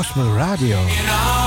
Gospel Radio.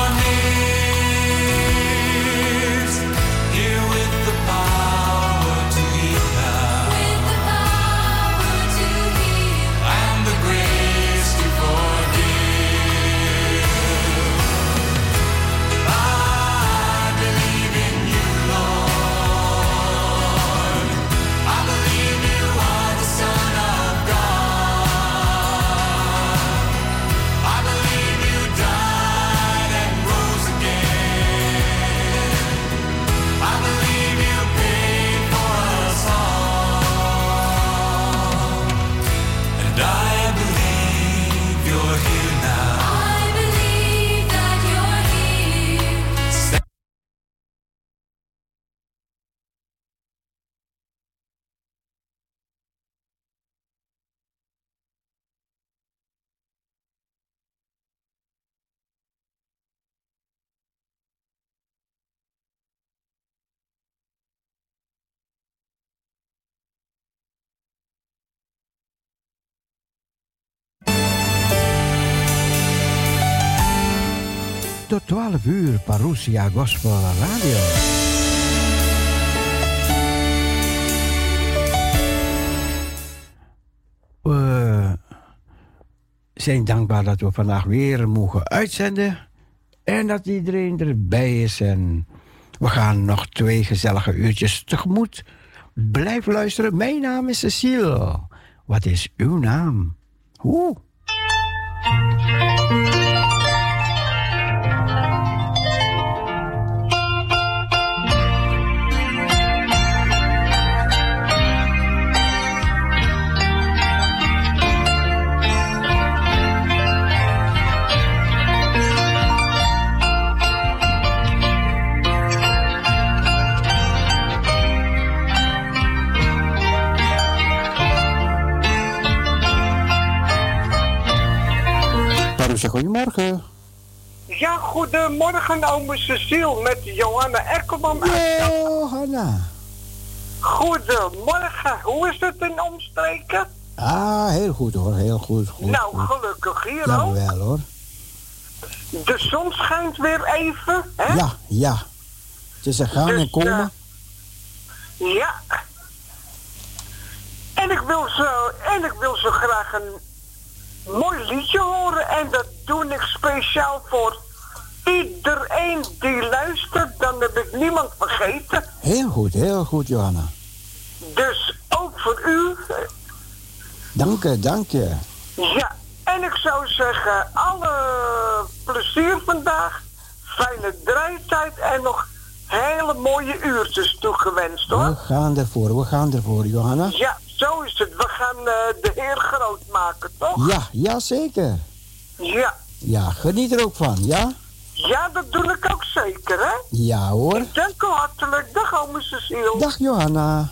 Tot 12 uur Parousia Gospel Radio. We zijn dankbaar dat we vandaag weer mogen uitzenden en dat iedereen erbij is. En we gaan nog twee gezellige uurtjes tegemoet. Blijf luisteren. Mijn naam is Cecile. Wat is uw naam? Goedemorgen. Ja, goedemorgen, ome Cecile, met Johanna Ekkelman. Johanna. Goedemorgen, hoe is het in omstreken? Ah, heel goed hoor, heel goed. goed nou, gelukkig hier ja, ook. wel hoor. De zon schijnt weer even, hè? Ja, ja. Het is een gaan dus, en komen. Uh, ja. En ik wil zo, en ik wil zo graag een mooi liedje horen. En dat doe ik speciaal voor iedereen die luistert. Dan heb ik niemand vergeten. Heel goed, heel goed, Johanna. Dus ook voor u. Dank je, dank je. Ja, en ik zou zeggen, alle plezier vandaag. Fijne draaitijd en nog hele mooie uurtjes toegewenst hoor. We gaan ervoor, we gaan ervoor, Johanna. Ja, zo is het. We gaan uh, de Heer groot maken, toch? Ja, ja zeker. Ja. Ja, geniet er ook van, ja? Ja, dat doe ik ook zeker, hè? Ja hoor. dank u hartelijk. Dag, ome Cecile. Dag, Johanna.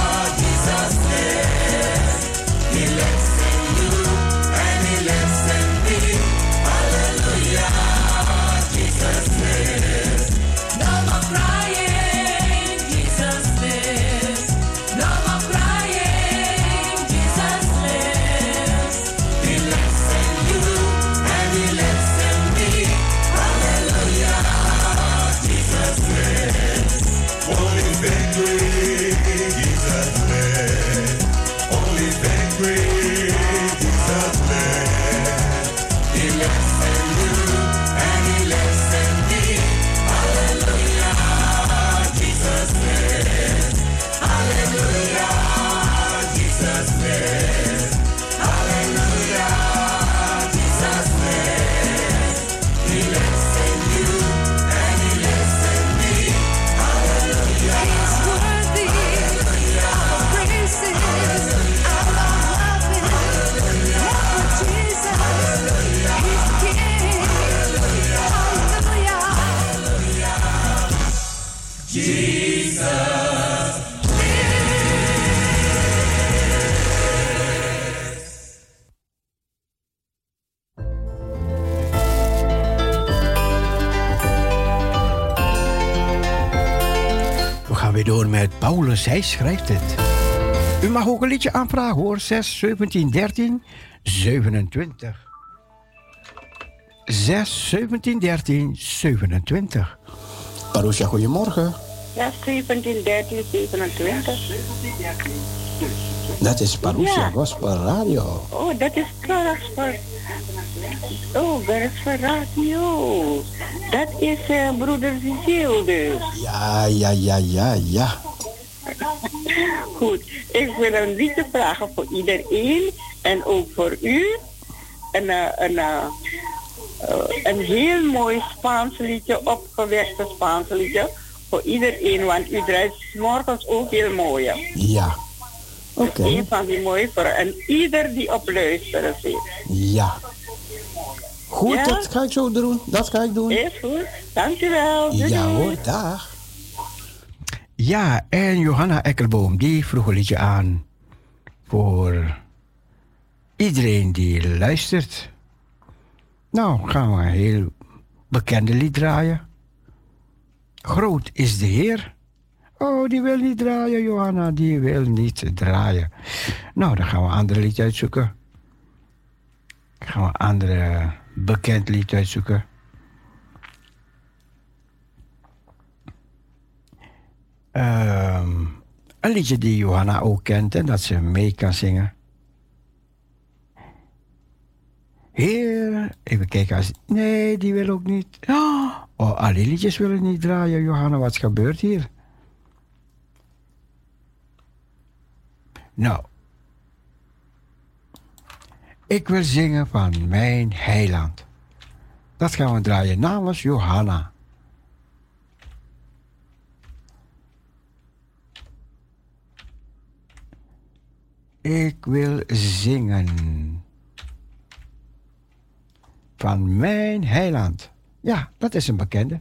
hij schrijft het. U mag ook een liedje aanvragen hoor. 6, 17, 13, 27. 6, 17, 13, 27. Parousia, goedemorgen. Ja, 17, 13, 27. Dat is Parousia ja. Gospel Radio. Oh, dat is Gospel. Oh, Gospel Radio. Dat is uh, broeder Ziel dus. Ja, ja, ja, ja, ja. Goed, ik wil een liedje vragen voor iedereen en ook voor u. Een, uh, een, uh, een heel mooi Spaans liedje, opgewekte Spaans liedje voor iedereen, want u draait morgens ook heel mooi. Ja. Oké. Okay. Een van die mooie voor en ieder die op luisteren zit. Ja. Goed, dat ga ik zo doen. Dat ga ik doen. Is goed. Dankjewel. Doei ja hoor, dag. Ja, en Johanna Ekkelboom, die vroeg een liedje aan voor iedereen die luistert. Nou, gaan we een heel bekende lied draaien. Groot is de Heer. Oh, die wil niet draaien, Johanna, die wil niet draaien. Nou, dan gaan we een andere lied uitzoeken. Dan gaan we een andere bekend lied uitzoeken. Um, een liedje die Johanna ook kent en dat ze mee kan zingen. Heer, even kijken. Als, nee, die wil ook niet. Oh, alle liedjes willen niet draaien. Johanna, wat gebeurt hier? Nou, ik wil zingen van mijn heiland. Dat gaan we draaien namens Johanna. Ik wil zingen van mijn heiland. Ja, dat is een bekende.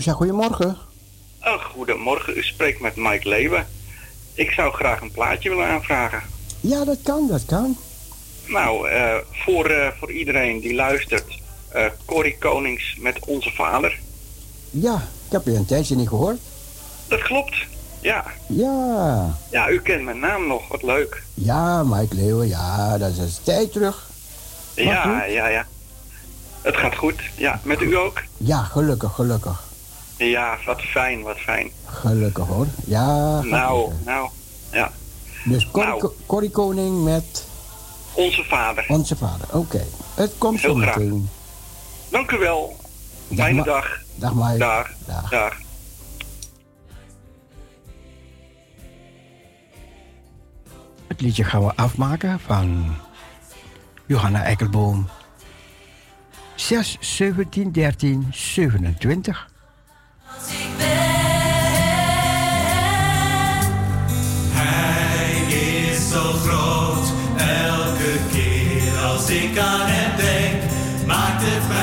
Marusha, goedemorgen. Oh, goedemorgen, u spreekt met Mike Leeuwen. Ik zou graag een plaatje willen aanvragen. Ja, dat kan, dat kan. Nou, uh, voor, uh, voor iedereen die luistert, uh, Corrie Konings met Onze Vader. Ja, ik heb je een tijdje niet gehoord. Dat klopt, ja. Ja. Ja, u kent mijn naam nog, wat leuk. Ja, Mike Leeuwen, ja, dat is een tijd terug. ja, ja, ja. Het gaat goed, ja. Met u ook? Ja, gelukkig, gelukkig. Ja, wat fijn, wat fijn. Gelukkig hoor. Ja. Nou, nou, ja. Dus Corrie, nou. Corrie Koning met... Onze vader. Onze vader, oké. Het komt zo meteen. Dank u wel. Fijne dag. Dag Mike. Dag. Dag. dag. Het liedje gaan we afmaken van Johanna Eikelboom. 6, 17, 13, 27. Hij is zo groot, elke keer als ik aan hem denk, maakt het mij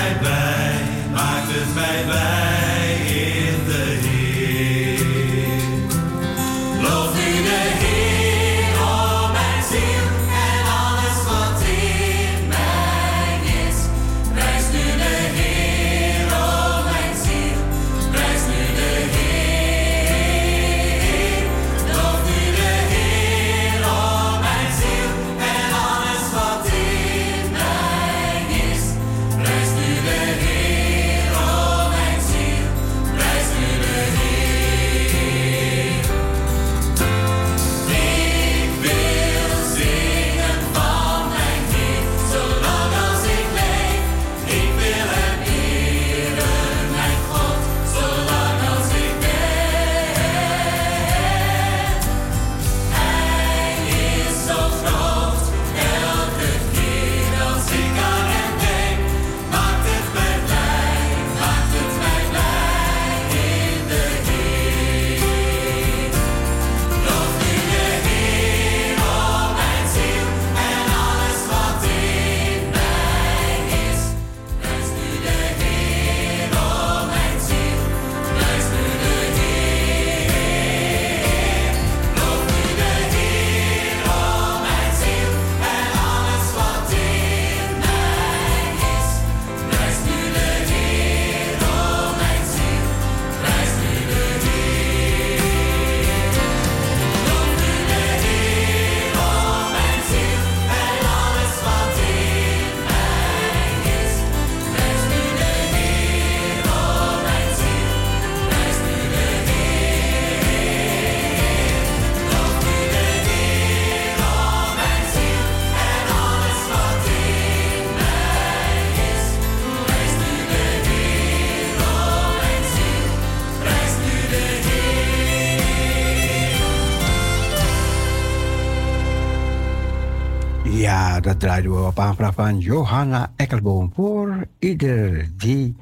dat draaiden we op aanvraag van Johanna Ekkelboom. Voor ieder die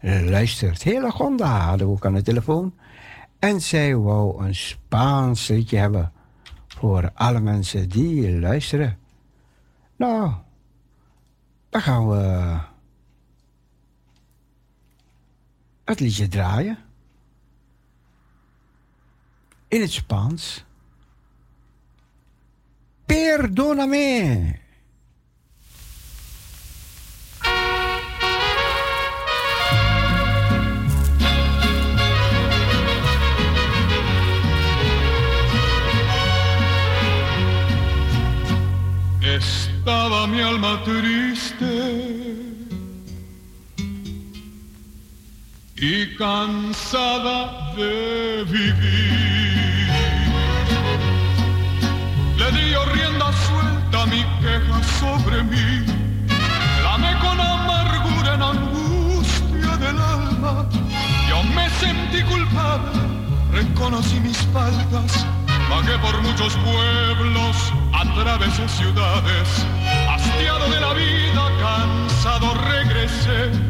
luistert. Hele Gonda hadden we ook aan de telefoon. En zij wou een Spaans liedje hebben Voor alle mensen die luisteren. Nou, dan gaan we het liedje draaien. In het Spaans. Perdóname. Estaba mi alma triste y cansada de vivir. Le di rienda suelta mi queja sobre mí, me con amargura en angustia del alma. Yo me sentí culpable, reconocí mis faltas, vagué por muchos pueblos, atravesé ciudades, hastiado de la vida, cansado regresé.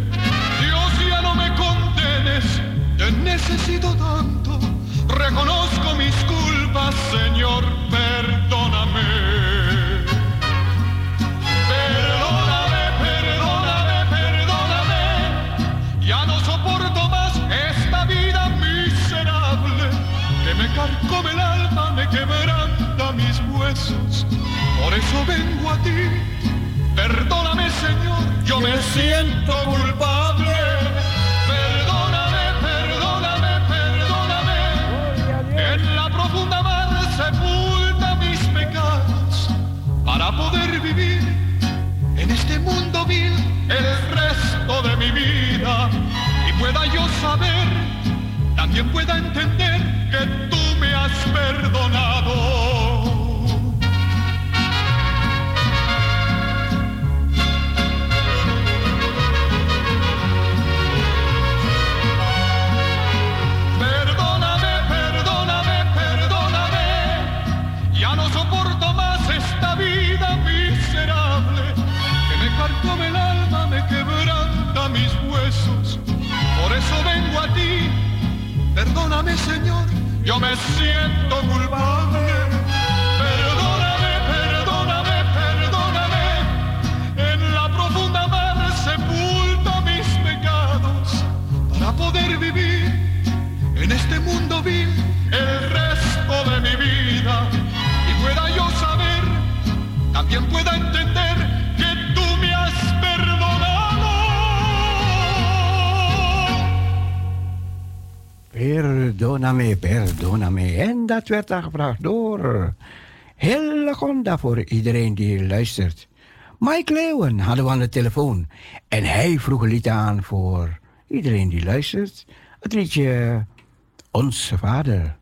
Te necesito tanto, reconozco mis culpas, Señor. Perdóname, eso vengo a ti. Perdóname, Señor, yo me siento culpable. poder vivir en este mundo vil el resto de mi vida y pueda yo saber, también pueda entender me siento culpable. Perdóname, perdóname, perdóname. En la profunda mar sepulto mis pecados para poder vivir en este mundo vil Perdoname, perdoname. En dat werd dan gevraagd door Hillegonda voor iedereen die luistert. Mike Leeuwen hadden we aan de telefoon. En hij vroeg een lied aan voor iedereen die luistert. Het liedje Onze Vader.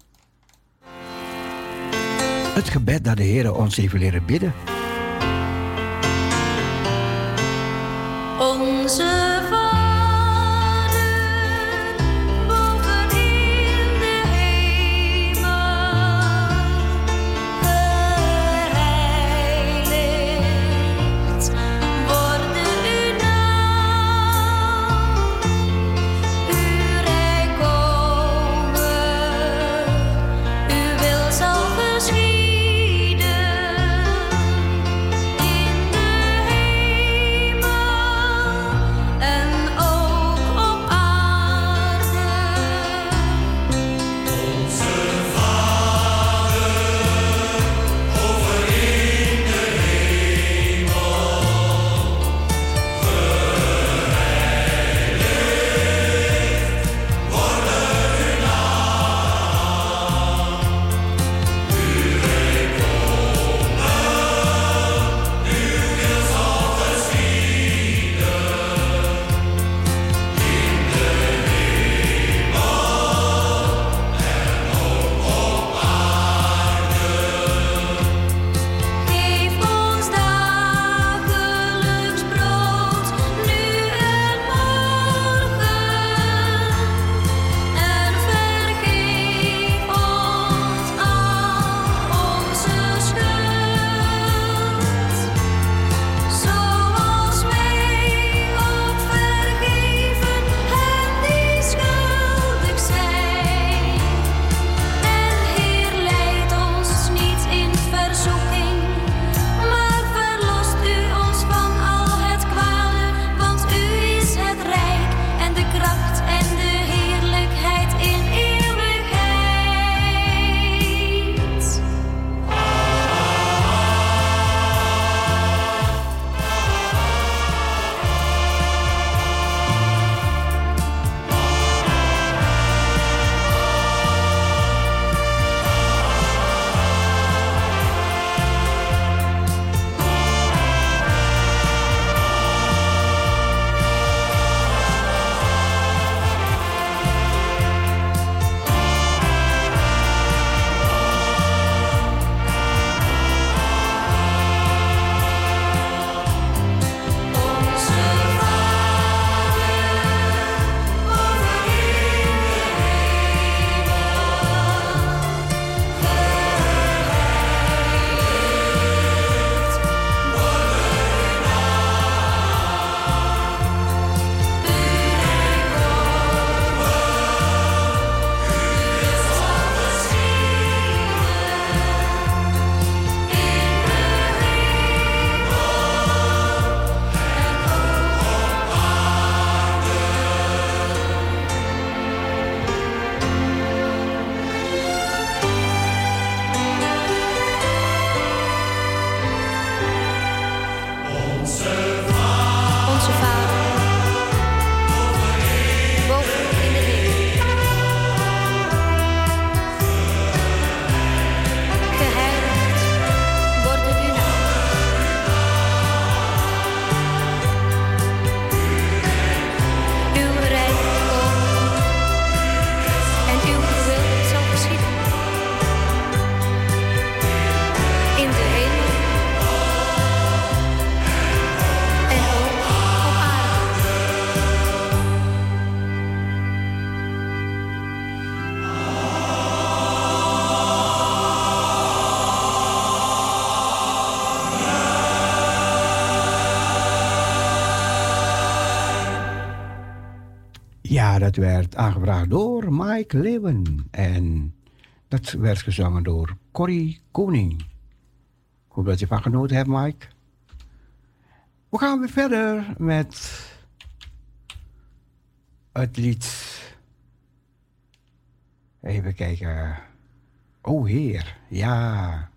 Het gebed dat de Heer ons even leren bidden. Dat werd aangebracht door Mike Leeuwen. En dat werd gezongen door Corrie Koning. Ik hoop dat je van genoten hebt, Mike. We gaan weer verder met het lied. Even kijken. Oh Heer, ja.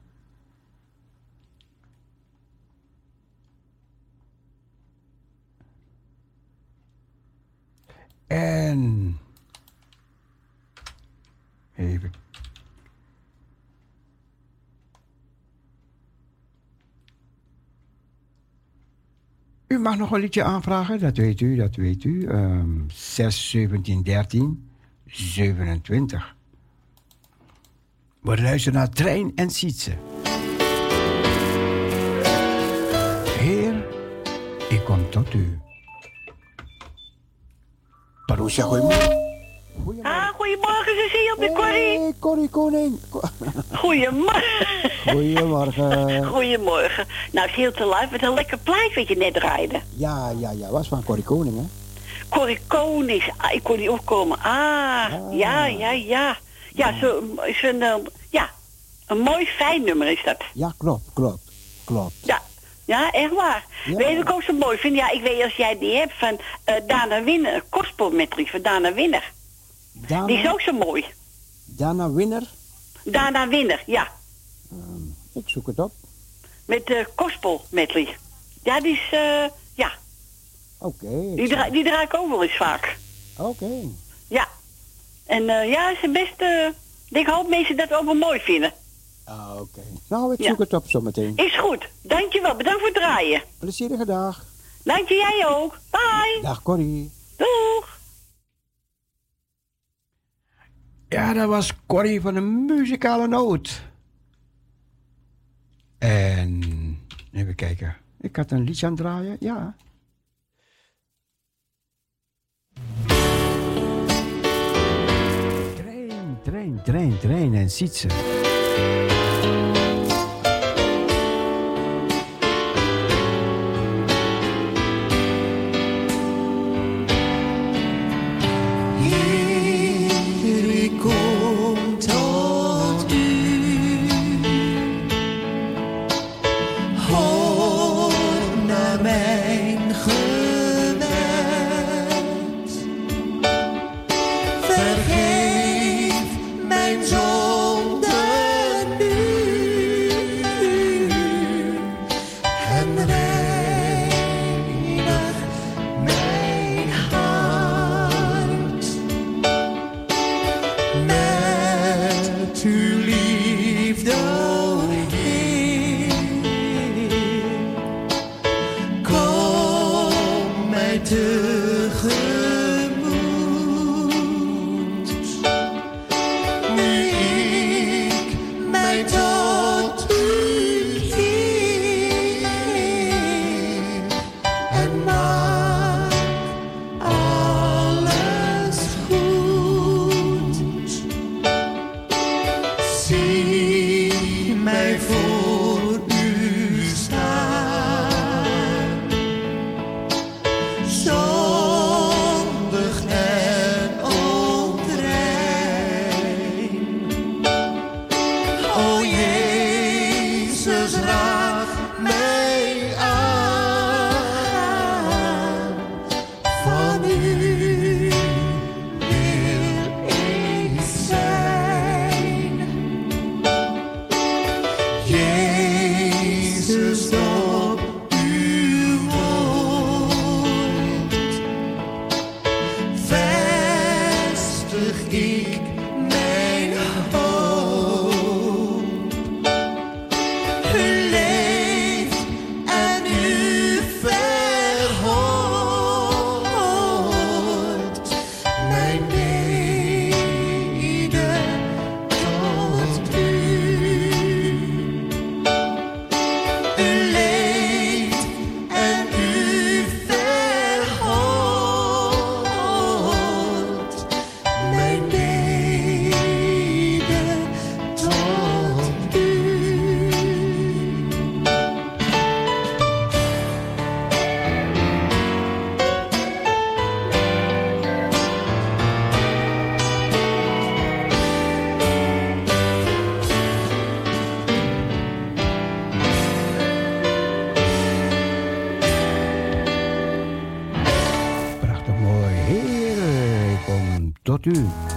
En. Even. U mag nog een liedje aanvragen, dat weet u, dat weet u. Um, 6, 17, 13, 27. We luisteren naar Trein en Sietse. Heer, ik kom tot u. Parousia, goedemorgen. Ah, goedemorgen Cecile, de Corrie. Hey, Corrie Koning. Goedemorgen. Goedemorgen. Goedemorgen. Nou, is heel te live. Wat een lekker plaatje wat je net draaide. Ja, ja, ja. Was van Corrie Koning, hè? Corrie Konings. Ah, ik kon niet opkomen. Ah, ja, ja, ja. Ja, zo is een, eh, ja, een mooi fijn nummer is dat. Ja, klopt, klopt, klopt. Ja, ja, echt waar. Ja. Weet je ik ook zo mooi vind? Ja, ik weet als jij die hebt van eh Dana Winner, Kospel met van Dana Winner. Dana, Die is ook zo mooi. Dana Winner. Dana Winner, ja. Ik zoek het op. Met de Kospel medley. Ja, die is, eh ja, Oké. die, draai, die draai ik ook wel eens vaak. Oké. Ja. En eh ja, ze best, eh ik hoop mensen dat ook wel mooi vinden. Ah, Oké. Nou, ik Ja. zoek het op zometeen. Is goed. Dankjewel. Bedankt voor het draaien. Plezierige dag. Dank je, jij ook. Bye. Dag Corrie. Doeg. Ja, dat was Corrie van de muzikale noot. En even kijken. Ik had een liedje aan het draaien. Ja. Trein, trein, trein, trein en Sietse. Heer, Dude.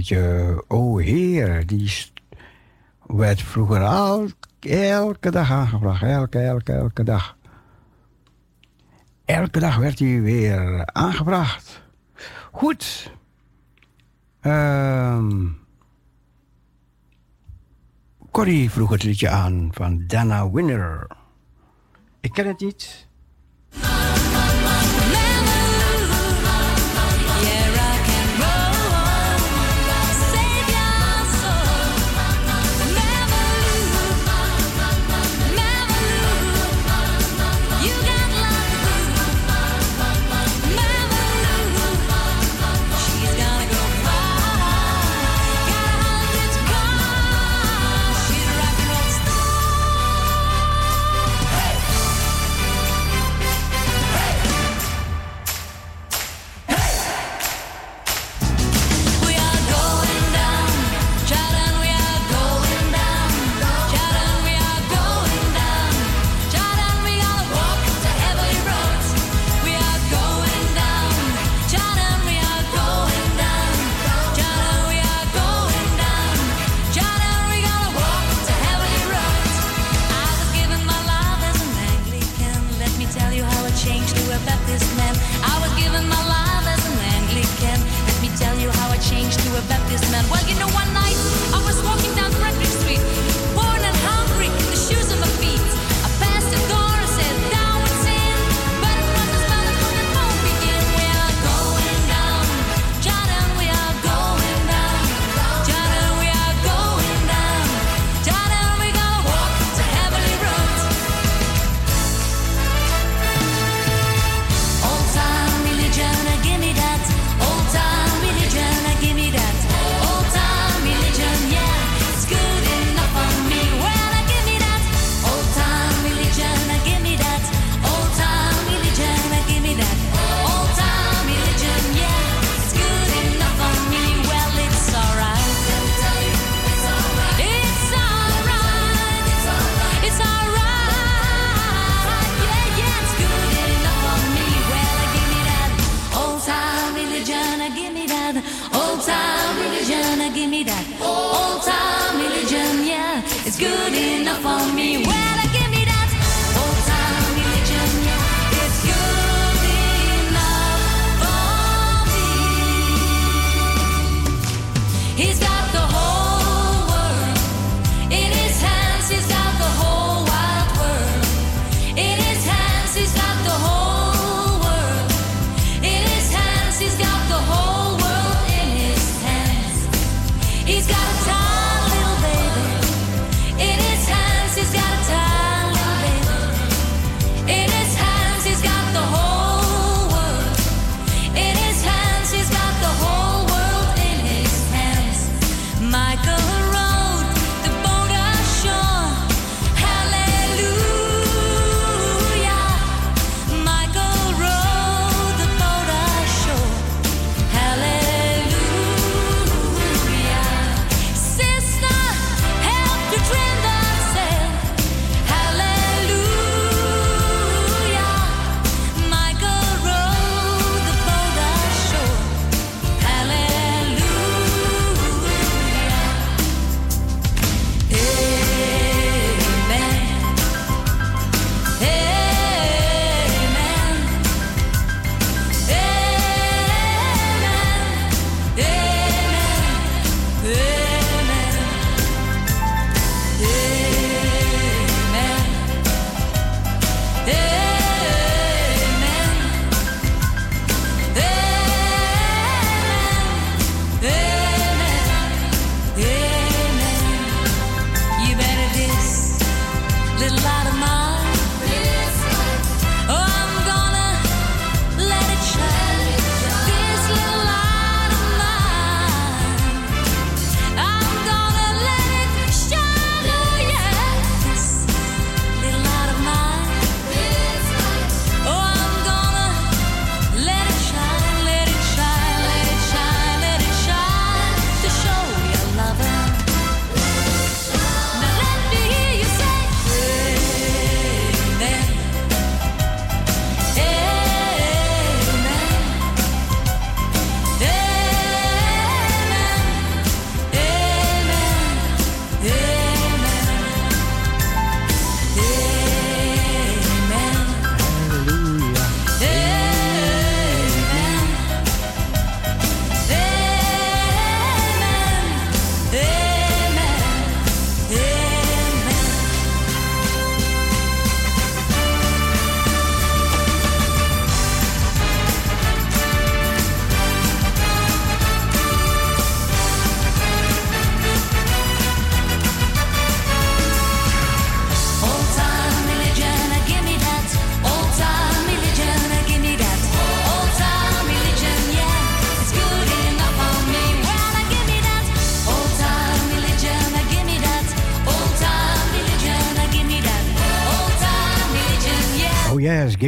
liedje. O oh, Heer, die werd vroeger al, elke dag aangebracht. Elke, elke, elke dag. Elke dag werd hij weer aangebracht. Goed. Um, Corrie vroeg het liedje aan van Dana Winner. Ik ken het niet.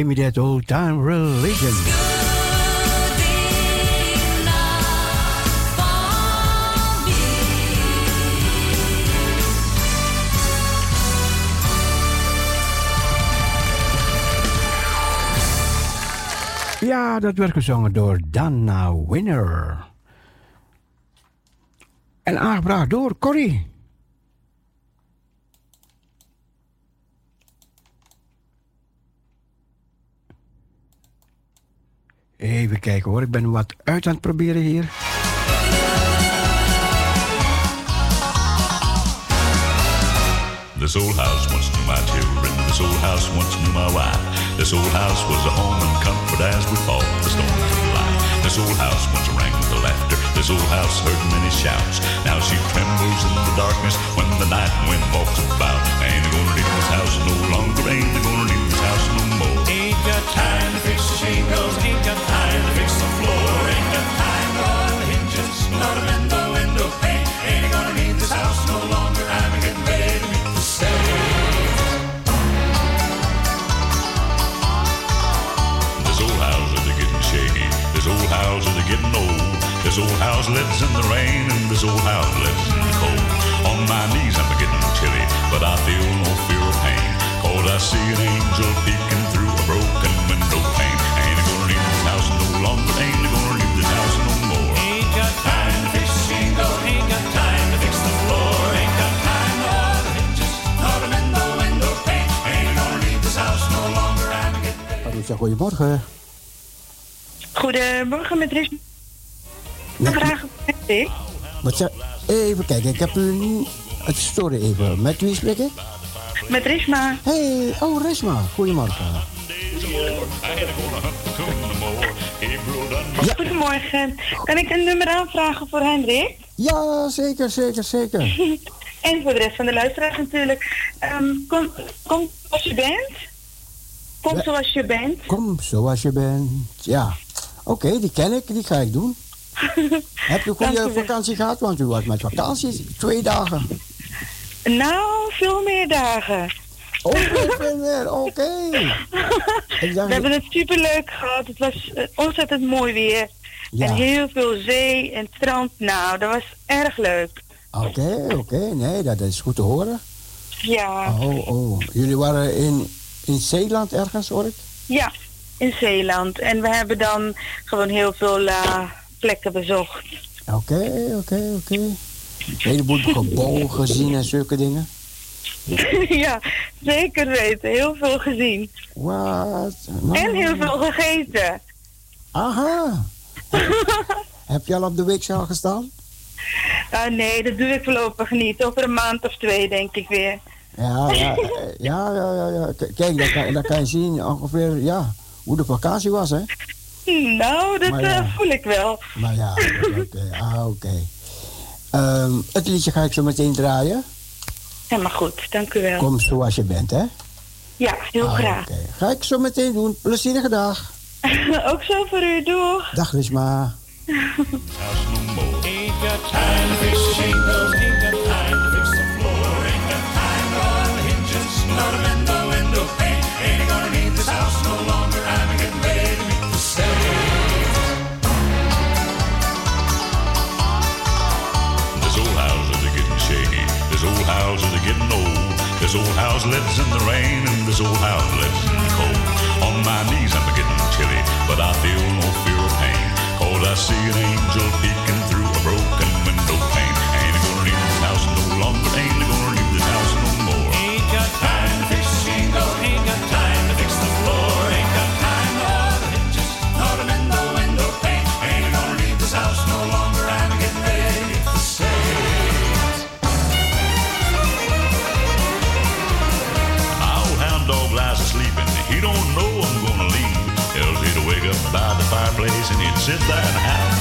Give me that old time religion. Ja, dat werd gezongen door Dana Winner. En aangebracht door Corrie. Even kijken hoor, ik ben wat uit aan het proberen hier. This old house once knew my children. This old house once knew my wife. This old house was a home and comfort as we fought the storms of life. This old house once rang with laughter. This old house heard many shouts. Now she trembles in the darkness when the night wind walks about. Ain't gonna leave this house no longer. Ain't gonna leave this house no more. Ain't got time to fix the shingles. Ain't This old house lives in the rain and this old house lives in the cold. On my knees I'm getting chilly, but I feel no fear of pain. Cause I see an angel peeking through a broken window pane. Ain't gonna leave this house no longer. Ain't gonna leave this house no more. Ain't got time to fix the shingle. Ain't got time to fix the floor. Ain't got time to oil the hinges. Nor to mend the window pane. Ain't gonna leave this house no longer. I'm getting ready. Marisa, goedemorgen. Goedemorgen, met Ris. Een vraag ik. Wat zeg, even kijken, ik heb u niet... Het storen even. Met wie spreek ik? Met Risma. Hey, oh Risma, goedemorgen. Ja. Goedemorgen. Kan ik een nummer aanvragen voor Hendrik? Ja, zeker, zeker, zeker. en voor de rest van de luisteraars natuurlijk. Ehm, kom, kom zoals je bent. Kom zoals je bent. Kom zoals je bent. Ja. Oké, die ken ik, die ga ik doen. Heb je een goede vakantie gehad? Want u was met vakantie twee dagen. Nou, veel meer dagen. Oh, veel meer, oké. We hebben het superleuk gehad. Het was eh, ontzettend mooi weer. Ja. En heel veel zee en strand. Nou, dat was erg leuk. Oké, oké, nee, dat is goed te horen. Ja, Oh, oh. Jullie waren in, in Zeeland ergens, hoor ik? ja, in Zeeland. En we hebben dan gewoon heel veel eh, plekken bezocht. Oké, oké, oké. Een heleboel gebouwen gezien en zulke dingen. ja, zeker weten. Heel veel gezien. Wat? En heel veel gegeten. Aha. Heb je al op de weegschaal gestaan? Ah, nee, dat doe ik voorlopig niet. Over een maand of twee, denk ik weer. Ja, ja, ja, ja, ja. Kijk, dan kan, dan kan je zien ongeveer ja, hoe de vakantie was, hè? Nou, dat Maar ja. eh, voel ik wel. Maar ja, oké. Ah, oké. Ehm, het liedje ga ik zo meteen draaien. Helemaal goed, dank u wel. Kom zoals je bent, hè? Ja, heel Ah, graag. oké. Ga ik zo meteen doen. Plezierige dag. Ook zo voor u, doeg. Dag, Risma. This old house lives in the rain and this old house lives in the cold. On my knees I'm getting chilly, but I feel no fear of pain. Cause I see an angel peeking since and have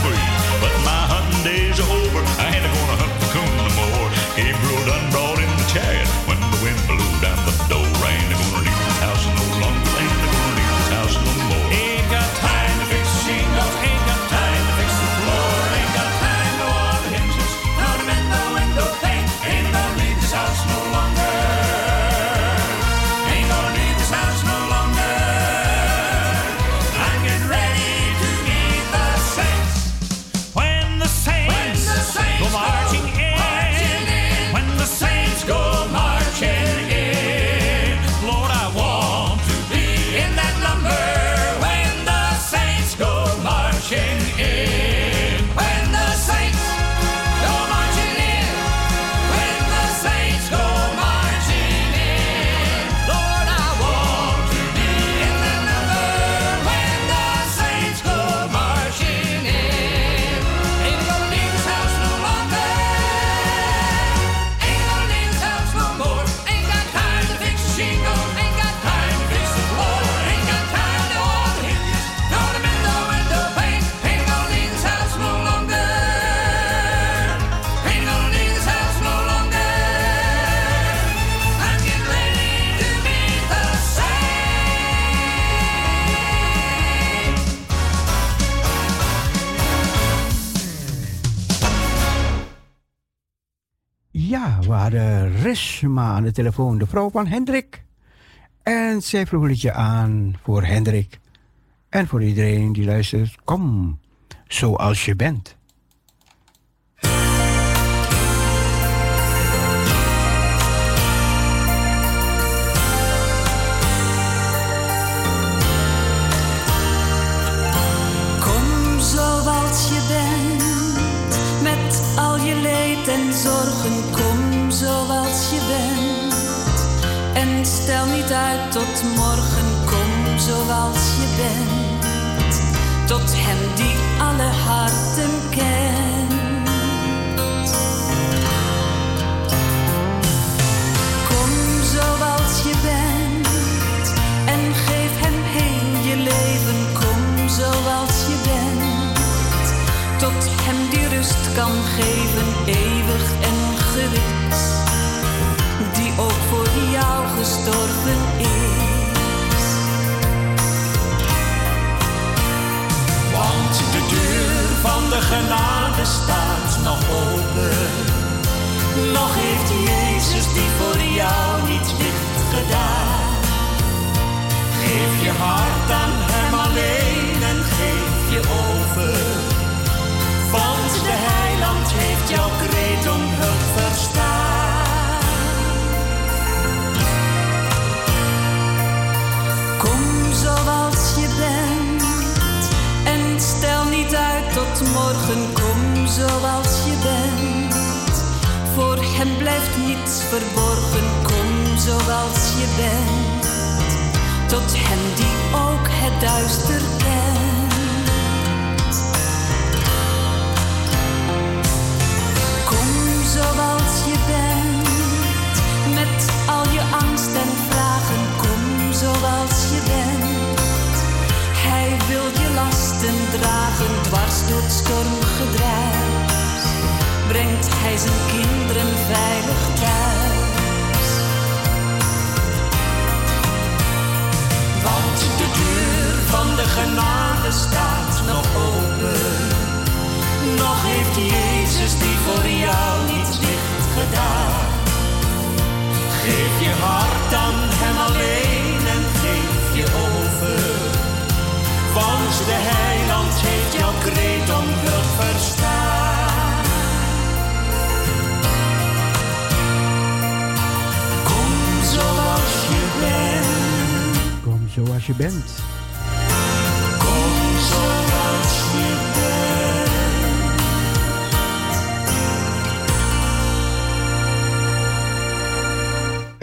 Rishma aan de telefoon, de vrouw van Hendrik. En zij vroeg een aan voor Hendrik. En voor iedereen die luistert, kom, zoals je bent. Tot morgen, kom zoals je bent. Tot hem die alle harten kent. Kom zoals je bent en geef hem heel je leven. Kom zoals je bent, tot hem die rust kan geven, eeuwig en gewis. Die ook voor jou gestorven de genade staat nog open. Nog heeft Jezus die voor jou niet dicht gedaan. Geef je hart aan morgen. Kom zoals je bent. Voor hem blijft niets verborgen. Kom zoals je bent. Tot hem die ook het duister kent. Kom zoals lasten dragen, dwars door het. Brengt hij zijn kinderen veilig thuis. Want de deur van de genade staat nog open. Nog heeft Jezus die voor jou niet dicht gedaan. Geef je hart aan Hem alleen Want de Heiland heeft jouw kreet om hulp verstaan. Kom zoals je bent. Kom zoals je bent. Kom zoals je bent.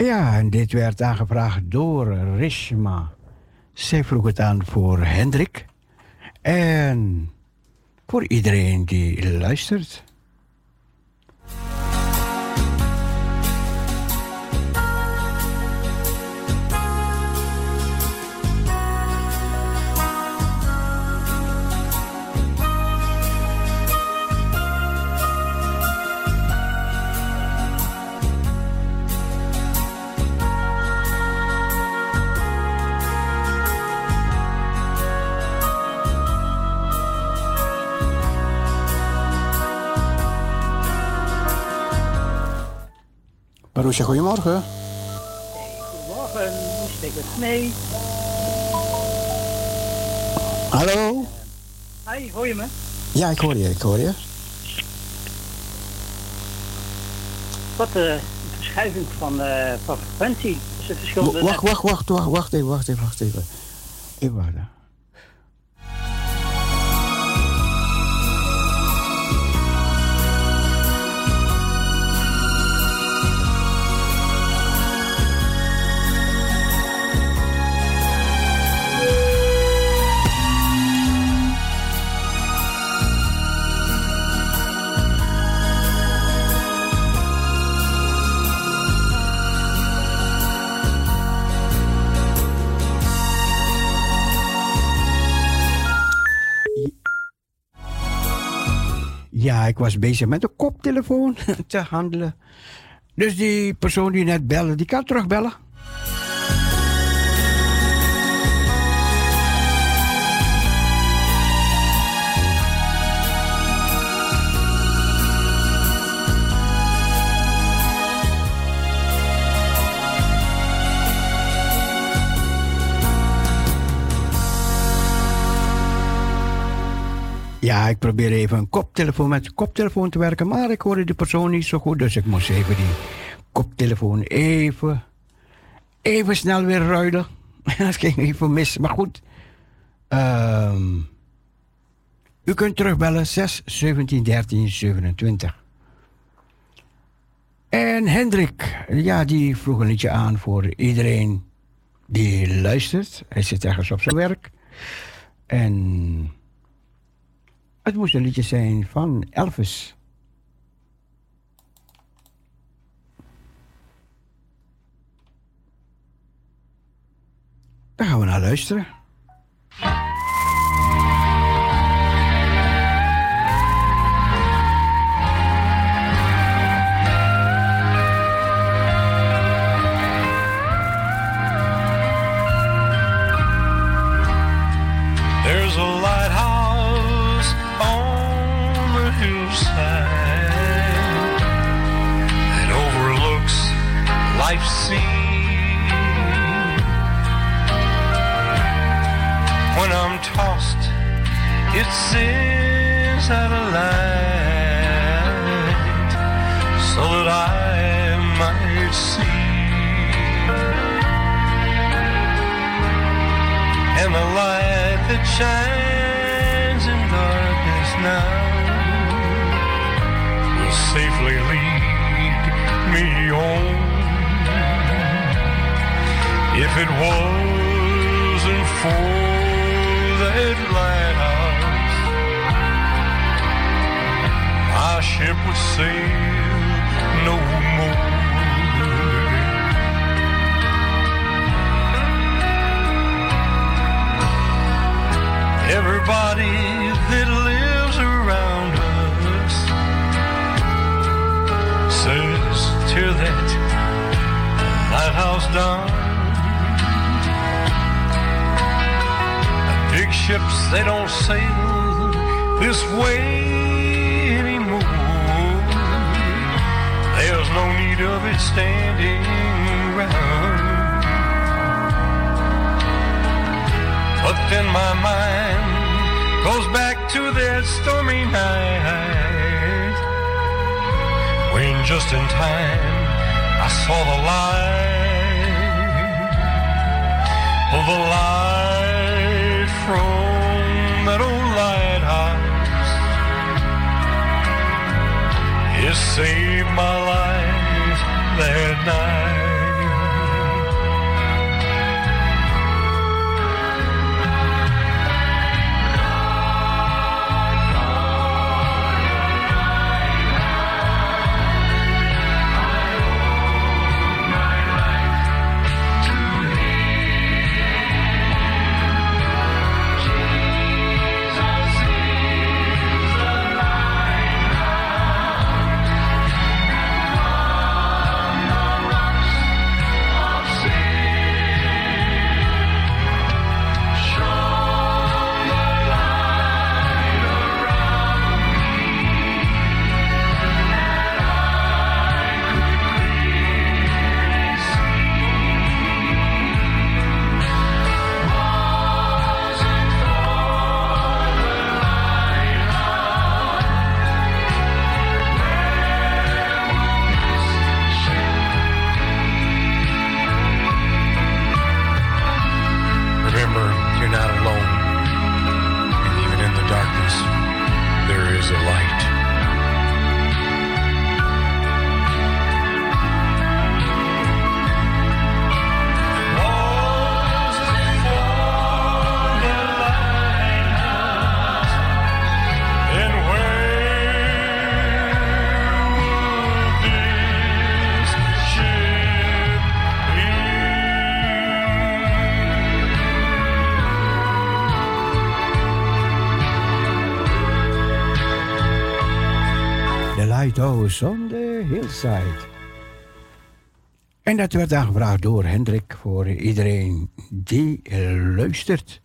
Ja, en dit werd aangevraagd door Rishma. Zij vroeg het aan voor Hendrik. En voor iedereen die luistert. Marusha, goedemorgen. Goedemorgen, hoe steekt het mee? Hallo? Hi, hoor je me? Ja, ik hoor je, ik hoor je. Wat eh, een verschuiving van, eh, van frequentie. Dus het verschil Wacht, wacht, wacht, wacht, wacht even, wacht even, wacht even. Even Ja, ik was bezig met de koptelefoon te handelen. Dus die persoon die net belde, die kan terugbellen. Ja, ik probeer even een koptelefoon met koptelefoon te werken, maar ik hoorde die persoon niet zo goed, dus ik moest even die koptelefoon even, even snel weer ruilen. Dat ging even mis, maar goed. Ehm, u kunt terugbellen 6 17 13 27. En Hendrik, ja, die vroeg een liedje aan voor iedereen die luistert. Hij zit ergens op zijn werk. En het moest een liedje zijn van Elvis. Daar gaan we naar luisteren. Life's seen. When I'm tossed, it sends out a light so that I might see. and the light that shines in darkness now will safely lead me home. If it wasn't for that lighthouse, my ship would sail no more. Everybody that lives around us says, tear that lighthouse down. Big ships, they don't sail this way anymore. There's no need of it standing round. But then my mind goes back to that stormy night when just in time I saw the light of the light from that old lighthouse. It saved my life that night. Hillside. En dat werd aangevraagd door Hendrik voor iedereen die luistert.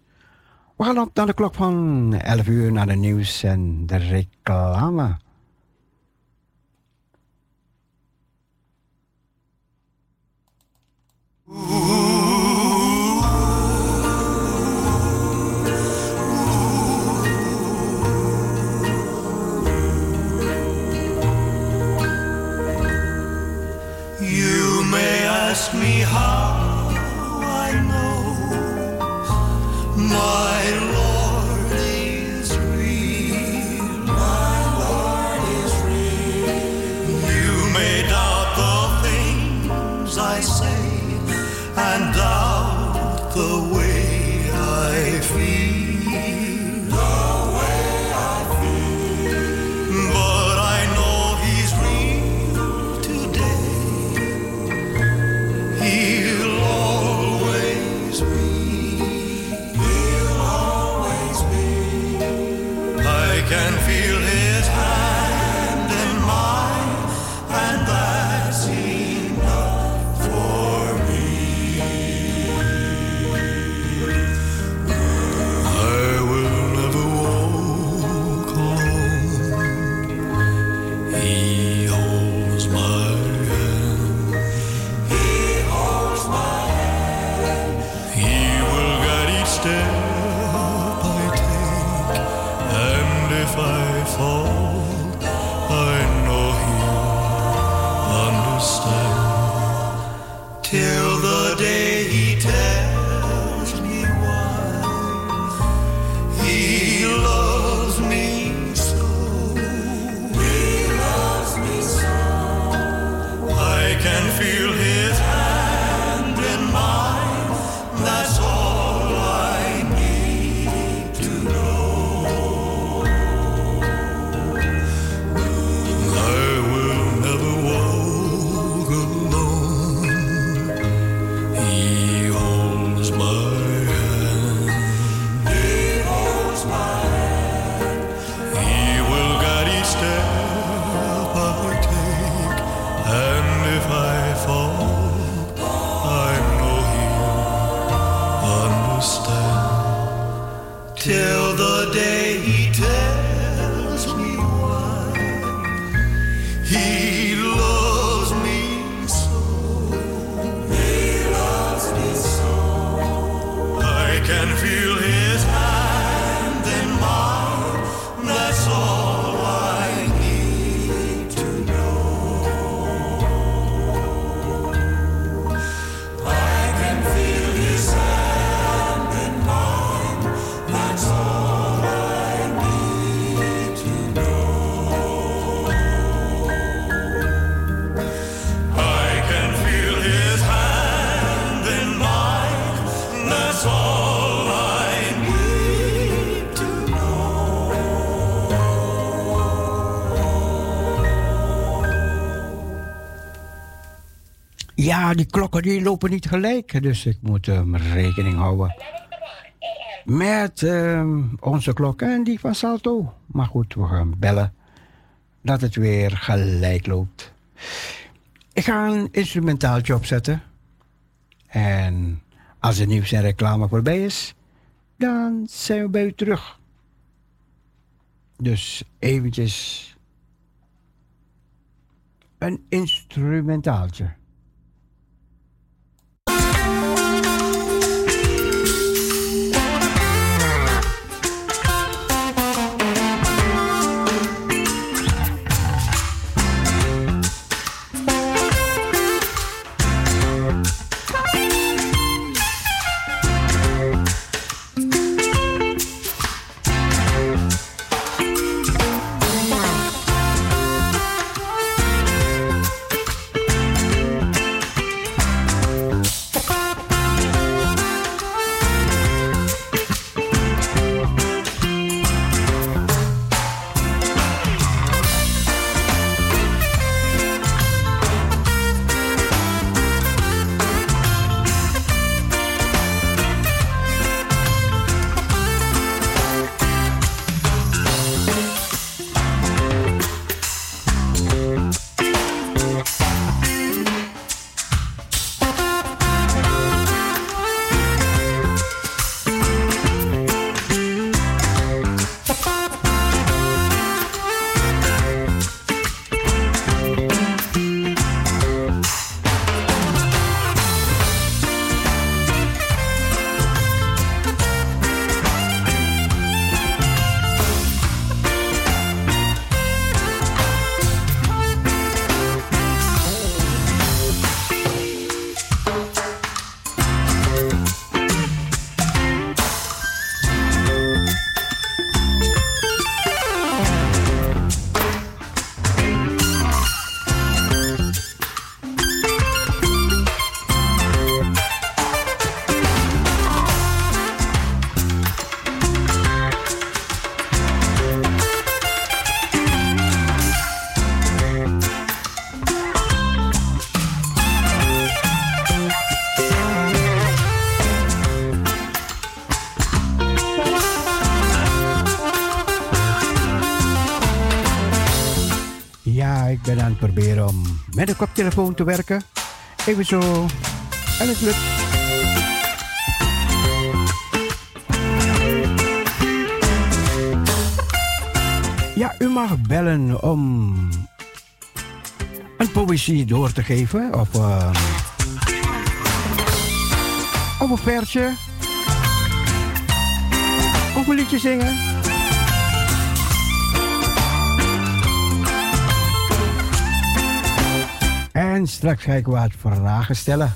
We gaan op naar de klok van 11 uur naar de nieuws en de reclame. Ja, die klokken die lopen niet gelijk, dus ik moet um, rekening houden met ehm, onze klok en die van Salto. Maar goed, we gaan bellen dat het weer gelijk loopt. Ik ga een instrumentaaltje opzetten. En als het nieuws en reclame voorbij is, dan zijn we bij u terug. Dus eventjes een instrumentaaltje. Met een koptelefoon te werken. Even zo. En het lukt. Ja, u mag bellen om een poëzie door te geven of, uh, of een versje of een liedje zingen. Straks ga ik wat vragen stellen.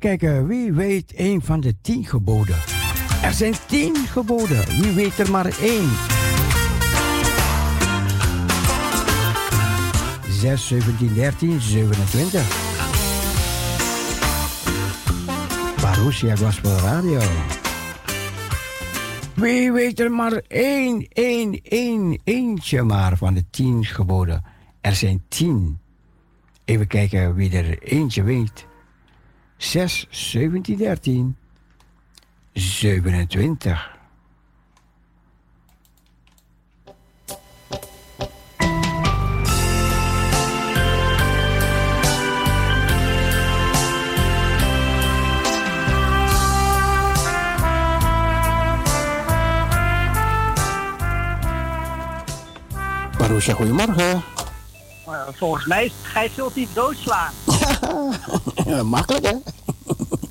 Kijken, wie weet een van de tien geboden? Er zijn tien geboden, wie weet er maar één? 6, 17, 13, 27. Parousia Gospel Radio. Wie weet er maar één, één, één, eentje maar van de tien geboden. Er zijn tien. Even kijken wie er eentje weet. 6, 17, 13, 27. Marusha, goedemorgen. Uh, volgens mij is gij zult niet doodslaan. Ja, makkelijk hè?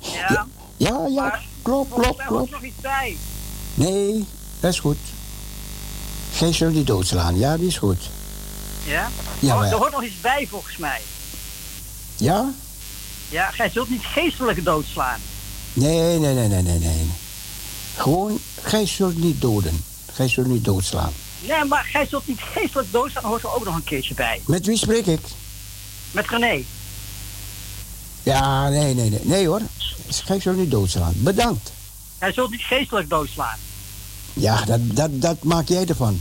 Ja. Ja, ja, klopt, klopt, klopt. hoort nog iets bij. Nee, dat is goed. Gij zult die doodslaan, ja, die is goed. Ja? Ja, Oh, er hoort nog iets bij volgens mij. Ja? Ja, gij zult niet geestelijk doodslaan. Nee, nee, nee, nee, nee, nee. Gewoon, gij zult niet doden. Gij zult niet doodslaan. Nee, maar gij zult niet geestelijk doodslaan, hoort er ook nog een keertje bij. Met wie spreek ik? Met René. Ja, nee, nee, nee. Nee hoor. Gij zult niet doodslaan. Bedankt. Gij zult niet geestelijk doodslaan. Ja, dat, dat, dat maak jij ervan.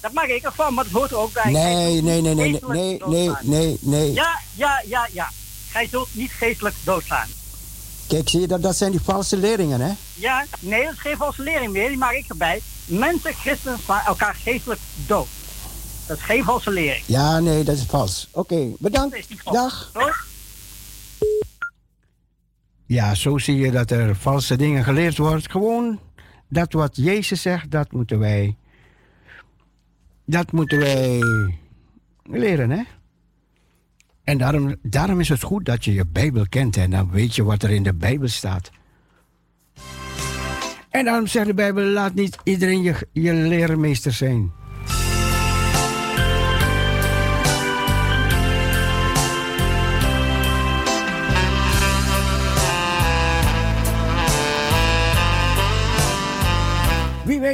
Dat maak ik ervan, maar dat hoort er ook bij. Nee, nee, nee, nee, nee, nee, nee, nee. Ja, ja, ja, ja. Gij zult niet geestelijk doodslaan. Kijk, zie je, dat, dat zijn die valse leerlingen, hè? Ja, nee, dat is geen valse lering meer, die maak ik erbij. Mensen, christenen slaan elkaar geestelijk dood. Dat is geen valse lering. Ja, nee, dat is vals. Oké, bedankt. Dag. Hoor? Ja, zo zie je dat er valse dingen geleerd wordt. Gewoon dat wat Jezus zegt, dat moeten wij. Dat moeten wij leren, hè? En daarom, daarom is het goed dat je je Bijbel kent en dan weet je wat er in de Bijbel staat. En daarom zegt de Bijbel: laat niet iedereen je, je leermeester zijn.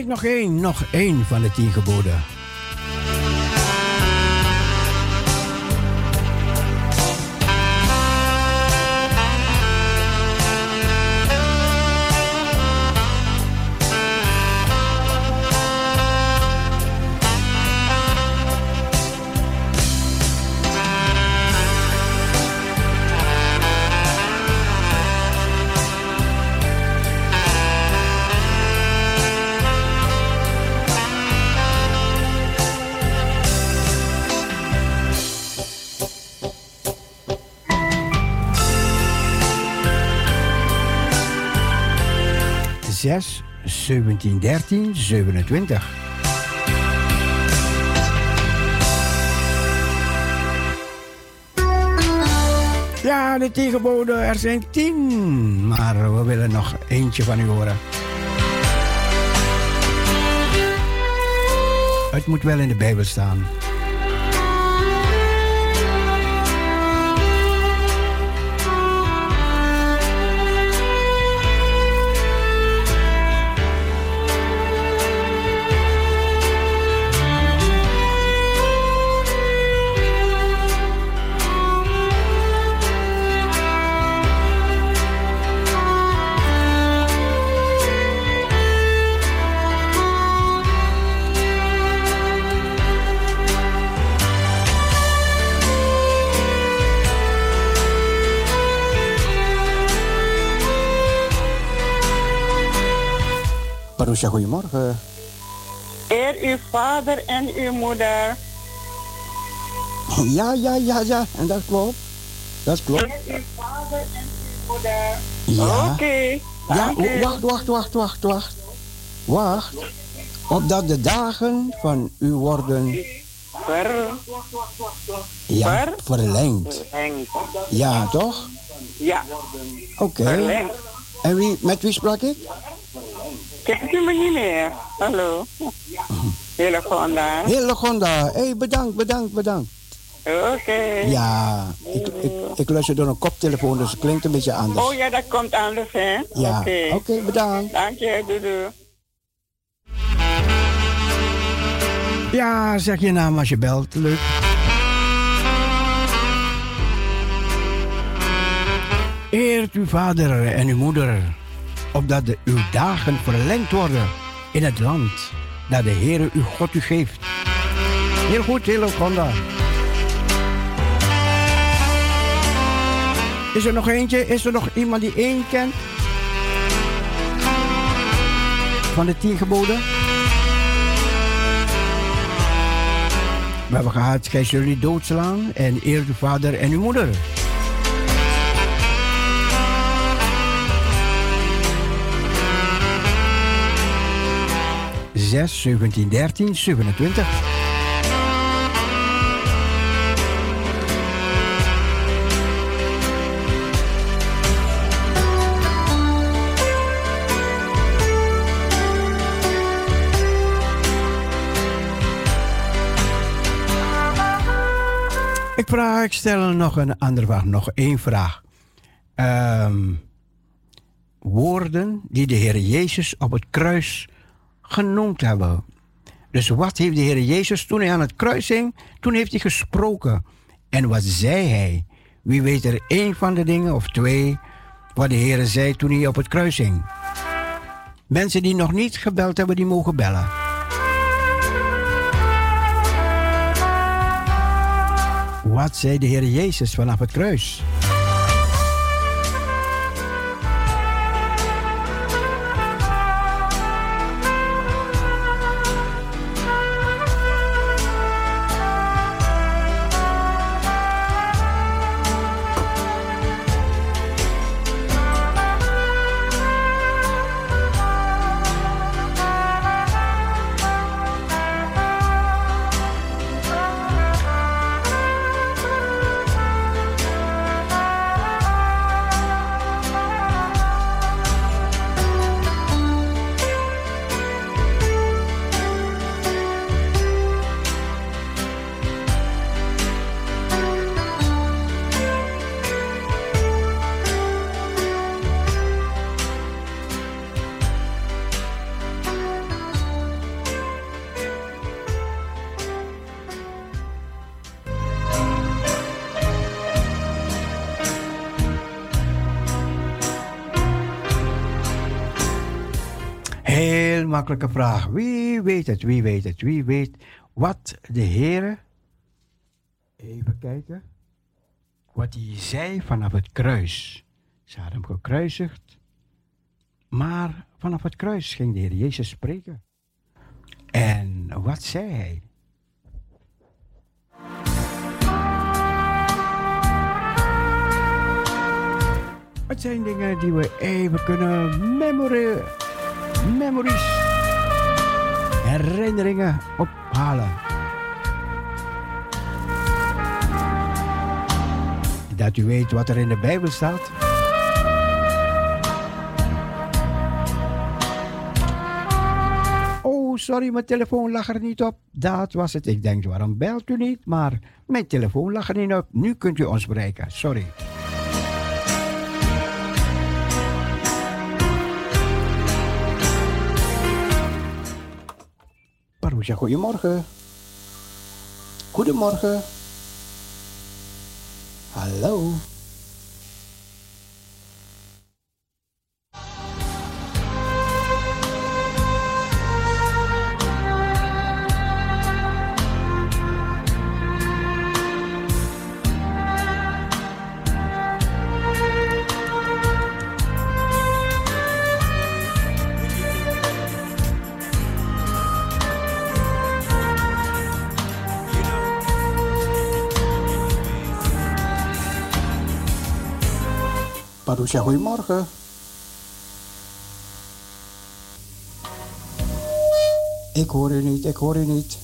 Nog één, nog één van de tien geboden. Zes, 17, 13, 27. Ja, de tien geboden, er zijn tien. Maar we willen nog eentje van u horen. Het moet wel in de Bijbel staan. Marusha, goedemorgen. Eer uw vader en uw moeder. Ja, ja, ja, ja. En dat klopt. Dat klopt. Eer uw vader en uw moeder. Ja. Oké. Ja, wacht, wacht, wacht, wacht, wacht. Wacht. Opdat de dagen van u worden Ver. ja, Ver? verlengd. Verlengd. Ja, toch? Ja. Oké. Verlengd. En wie, met wie sprak ik? Kent u me niet meer? Hallo. Hele Gonda. Hele Gonda. Hé, hey, bedankt, bedankt, bedankt. Oké. Ja, ik, ik, ik luister door een koptelefoon, dus het klinkt een beetje anders. Oh ja, dat komt anders, hè? Ja, Oké. bedankt. Dank je, doei doei. Ja, zeg je naam als je belt. Leuk. Eert uw vader en uw moeder, opdat de, uw dagen verlengd worden in het land dat de Heere uw God u geeft. Heel goed, heel Gonda. Is er nog eentje? Is er nog iemand die één kent? Van de tien geboden? We hebben gehad, gij zult niet doodslaan en eer uw vader en uw moeder. Zes, 17, 13, 27. Ik vraag, ik stel nog een andere vraag, nog één vraag. Ehm, woorden die de Heer Jezus op het kruis genoemd hebben. Dus wat heeft de Heer Jezus toen hij aan het kruis hing? Toen heeft hij gesproken. En wat zei hij? Wie weet er één van de dingen of twee wat de Heer zei toen hij op het kruis hing? Mensen die nog niet gebeld hebben, die mogen bellen. Wat zei de Heer Jezus vanaf het kruis? Makkelijke vraag. Wie weet het, wie weet het, wie weet wat de Heer. Even kijken. Wat hij zei vanaf het kruis. Ze hadden hem gekruisigd. Maar vanaf het kruis ging de Heer Jezus spreken. En wat zei hij? Het zijn dingen die we even kunnen memoreren memories, herinneringen ophalen. Dat u weet wat er in de Bijbel staat. Oh, sorry, mijn telefoon lag er niet op. Dat was het. Ik denk, waarom belt u niet? Maar mijn telefoon lag er niet op. Nu kunt u ons bereiken. Sorry. Parousia, goedemorgen. Goedemorgen. Hallo. Parousia, goedemorgen. Ik hoor u niet, ik hoor u niet.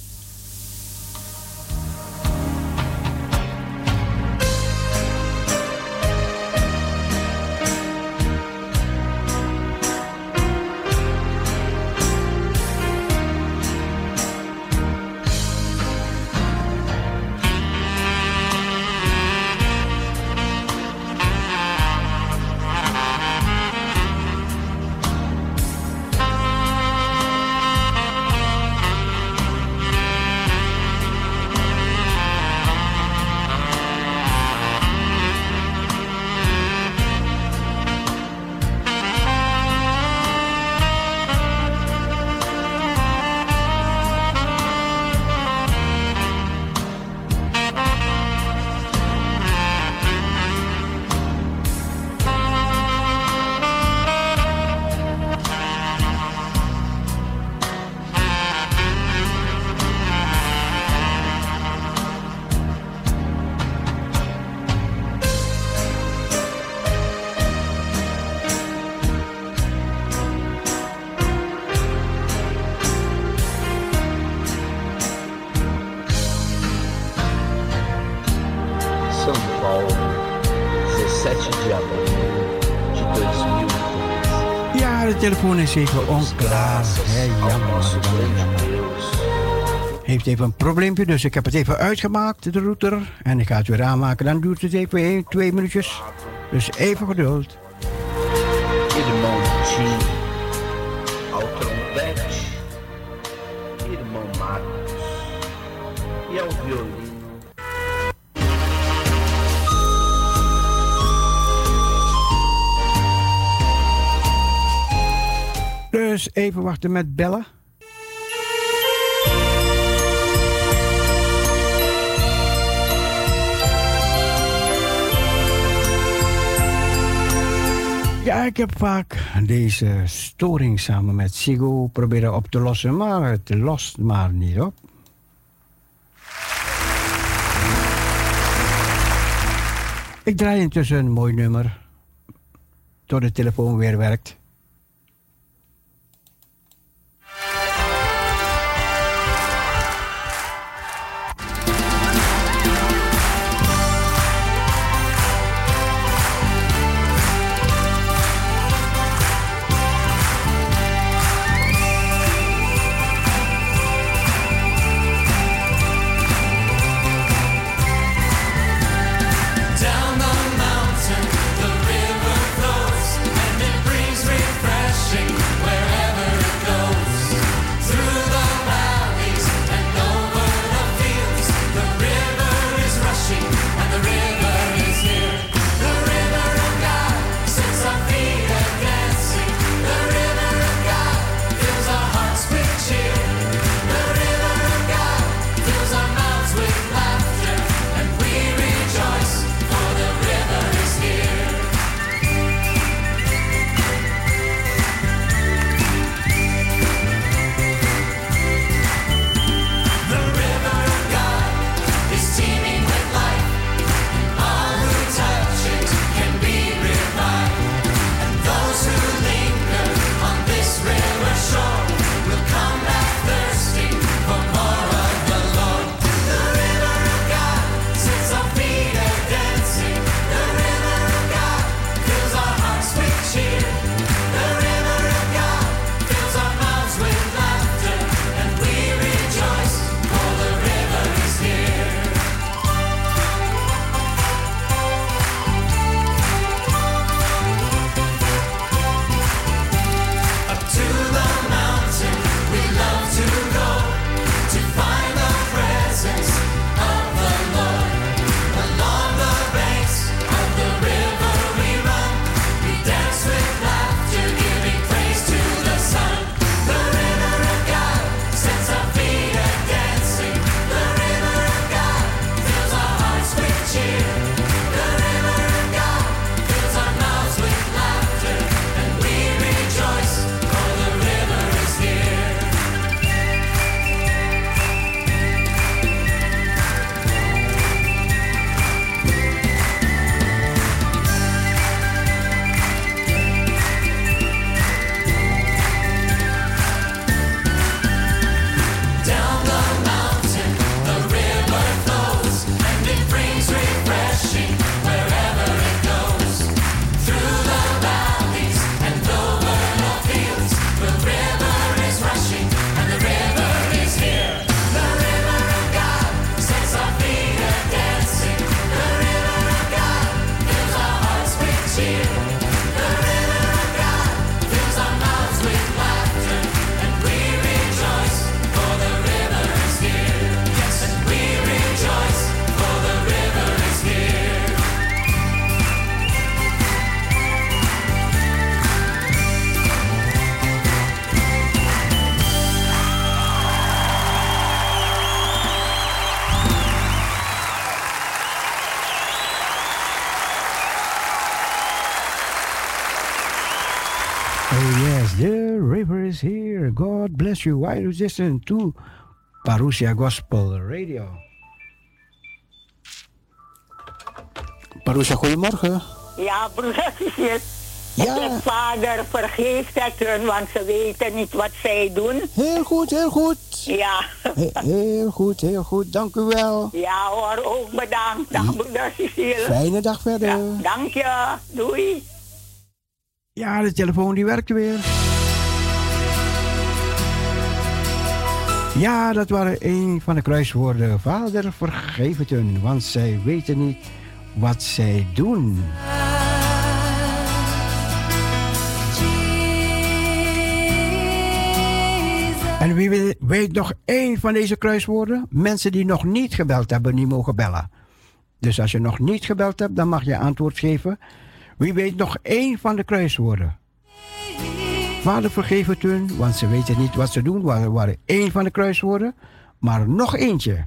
Telefoon is even onklaar. Hè, jammer. Heeft even een probleempje, dus ik heb het even uitgemaakt, de router. En ik ga het weer aanmaken. Dan duurt het even 1, 2 minuutjes. Dus even geduld. Irmão Tim, Dus even wachten met bellen. Ja, ik heb vaak deze storing samen met Sigo proberen op te lossen, maar het lost maar niet op. Ik draai intussen een mooi nummer, tot de telefoon weer werkt. You. Why you listen to Parousia Gospel Radio? Parousia, goedemorgen. Ja, broeder. Ja. Vader, vergeef het hun, want ze weten niet wat zij doen. Heel goed, heel goed. Ja. He- heel goed, heel goed. Dank u wel. Ja hoor, ook bedankt. Dag broeder Cecile. Fijne dag verder. Dank je. Doei. Ja, de telefoon die werkt weer. Ja, dat waren een van de kruiswoorden. Vader, vergeef het hun, want zij weten niet wat zij doen. En wie weet- nog één van deze kruiswoorden? Mensen die nog niet gebeld hebben, die mogen bellen. Dus als je nog niet gebeld hebt, dan mag je antwoord geven. Wie weet nog één van de kruiswoorden? Vader, vergeef het hun, want ze weten niet wat ze doen. We waren één van de kruiswoorden, maar nog eentje.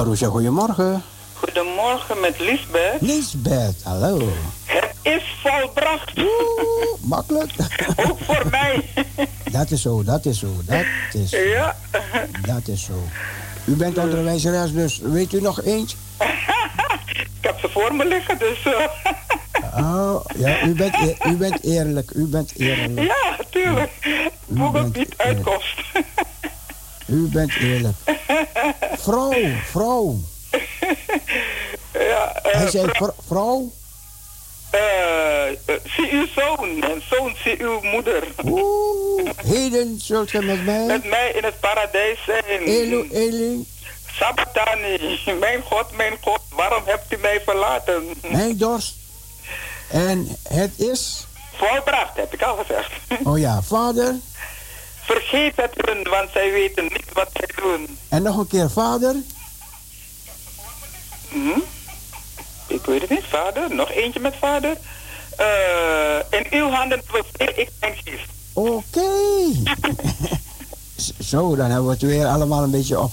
You. Parousia, goedemorgen. Goedemorgen met Lisbeth. Lisbeth, hallo. Het is volbracht. Makkelijk. Ook voor mij. Dat is zo, dat is zo, dat is zo. Ja. Dat is zo. U bent onderwijzeres, dus weet u nog eens? Ik heb ze voor me liggen, dus... eh, Oh, ja, u bent, eer- u bent eerlijk, u bent eerlijk. ja, tuurlijk. Google biedt uitkomst. U bent eerlijk. Vrouw, vrouw. ja, eh, Hij zei vr- vrouw. eh, eh, zie uw zoon en zoon zie uw moeder. Oeh, heden zult ge met mij. Met mij in het paradijs zijn. Elu, Eli, Sabatani, mijn God, mijn God, waarom hebt u mij verlaten? mijn dorst. En het is, Volbracht, heb ik al gezegd. oh ja, vader. Vergeet het hun, want zij weten niet wat zij doen. En nog een keer vader. Hm? Ik weet het niet, vader. Nog eentje met vader. Eh, in uw handen beveel ik mijn geest. Oké. Zo, dan hebben we het weer allemaal een beetje op.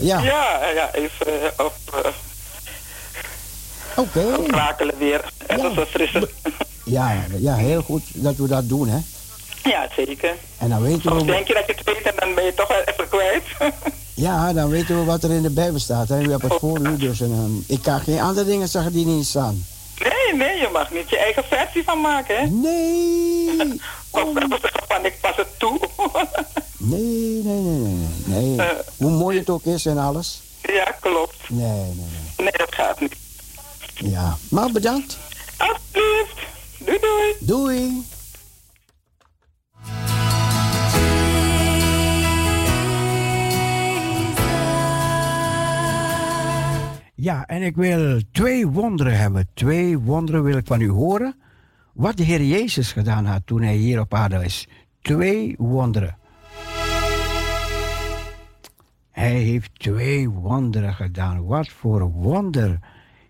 ja, Ja, ja, even eh, op, eh, oké. oprakelen weer. Even verfrissen. Ja, ja, heel goed dat we dat doen, hè. Ja, zeker. En dan weten Soms we, denk je dat je het weet en dan ben je toch wel even kwijt. ja, dan weten we wat er in de Bijbel staat. Hè. U hebt het voor u, dus en, ehm, ik kan geen andere dingen zeggen die niet staan. nee, nee, je mag niet je eigen versie van maken, hè? Nee. Zeggen van ik pas het toe. Nee, nee, nee, nee, nee. nee. Hoe mooi het ook is en alles. ja, klopt. Nee, nee, nee. Nee, dat gaat niet. Ja, maar bedankt. Alsjeblieft. Doei, doei. Doei. Ja, en ik wil twee wonderen hebben. Twee wonderen wil ik van u horen. Wat de Heer Jezus gedaan had toen hij hier op aarde is. Twee wonderen. Hij heeft twee wonderen gedaan. Wat voor wonder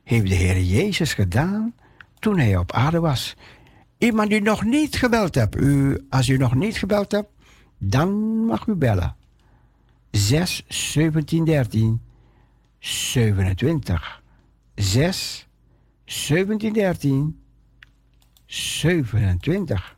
heeft de Heer Jezus gedaan toen hij op aarde was? Iemand die nog niet gebeld hebt. U, als u nog niet gebeld hebt, dan mag u bellen. 6 17 13 27. 6 17 13 27.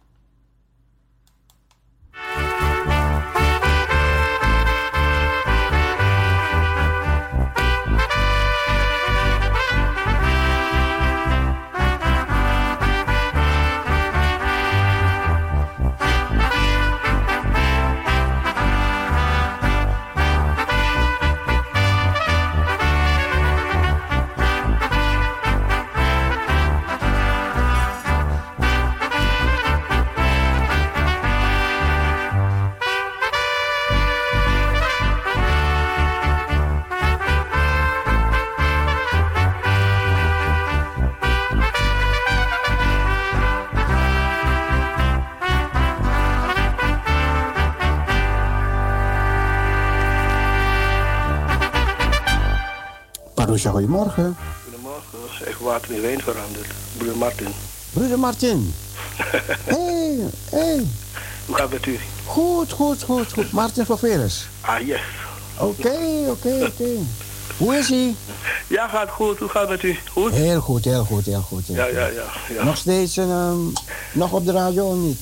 Goedemorgen. Goedemorgen. Echt water in wijn veranderd. Broer Martin. Broeder Martin. Hé, hé. Hoe gaat het met u? Goed, goed, goed, goed. Martin van Veres. Ah, yes. Oké, oké, oké. Hoe is hij? Ja, gaat goed. Hoe gaat het met u? Goed? Heel goed, heel goed, heel goed. heel Ja, goed. ja, ja. ja. Nog steeds ehm, nog op de radio of niet?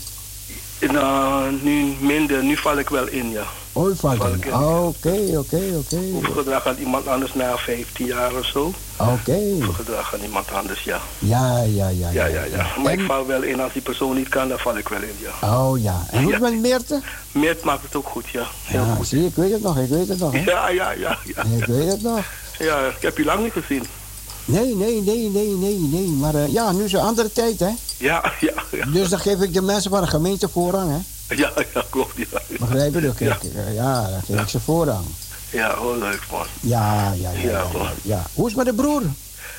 Nou, nu minder. Nu val ik wel in, ja. In. Oké, oké, oké. Overgedragen aan iemand anders na 15 jaar of zo. Oké. Overgedragen aan iemand anders, ja. Ja, ja, ja. Ja, ja, ja. Maar ik val wel in. Als die persoon niet kan, dan val ik wel in, ja. Oh ja. En hoe is met Meerte? Meert maakt het ook goed, ja. Heel Ja, goed. zie ik weet het nog, ik weet het nog. Hè? Ja, ja, ja, ja. Ik weet het nog. Ja, ik heb je lang niet gezien. Nee, nee, nee, nee, nee, nee. Maar eh, ja, nu is een andere tijd, hè? Ja, ja, ja. Dus dan geef ik de mensen van de gemeente voorrang, hè? Ja, ja, klopt. Ja, Begrijp je? Eh, ja, dan geef ik ze voorrang. ja oh, leuk, man. Ja, ja, ja. Ja, ja, ja. Hoe is het met de broer?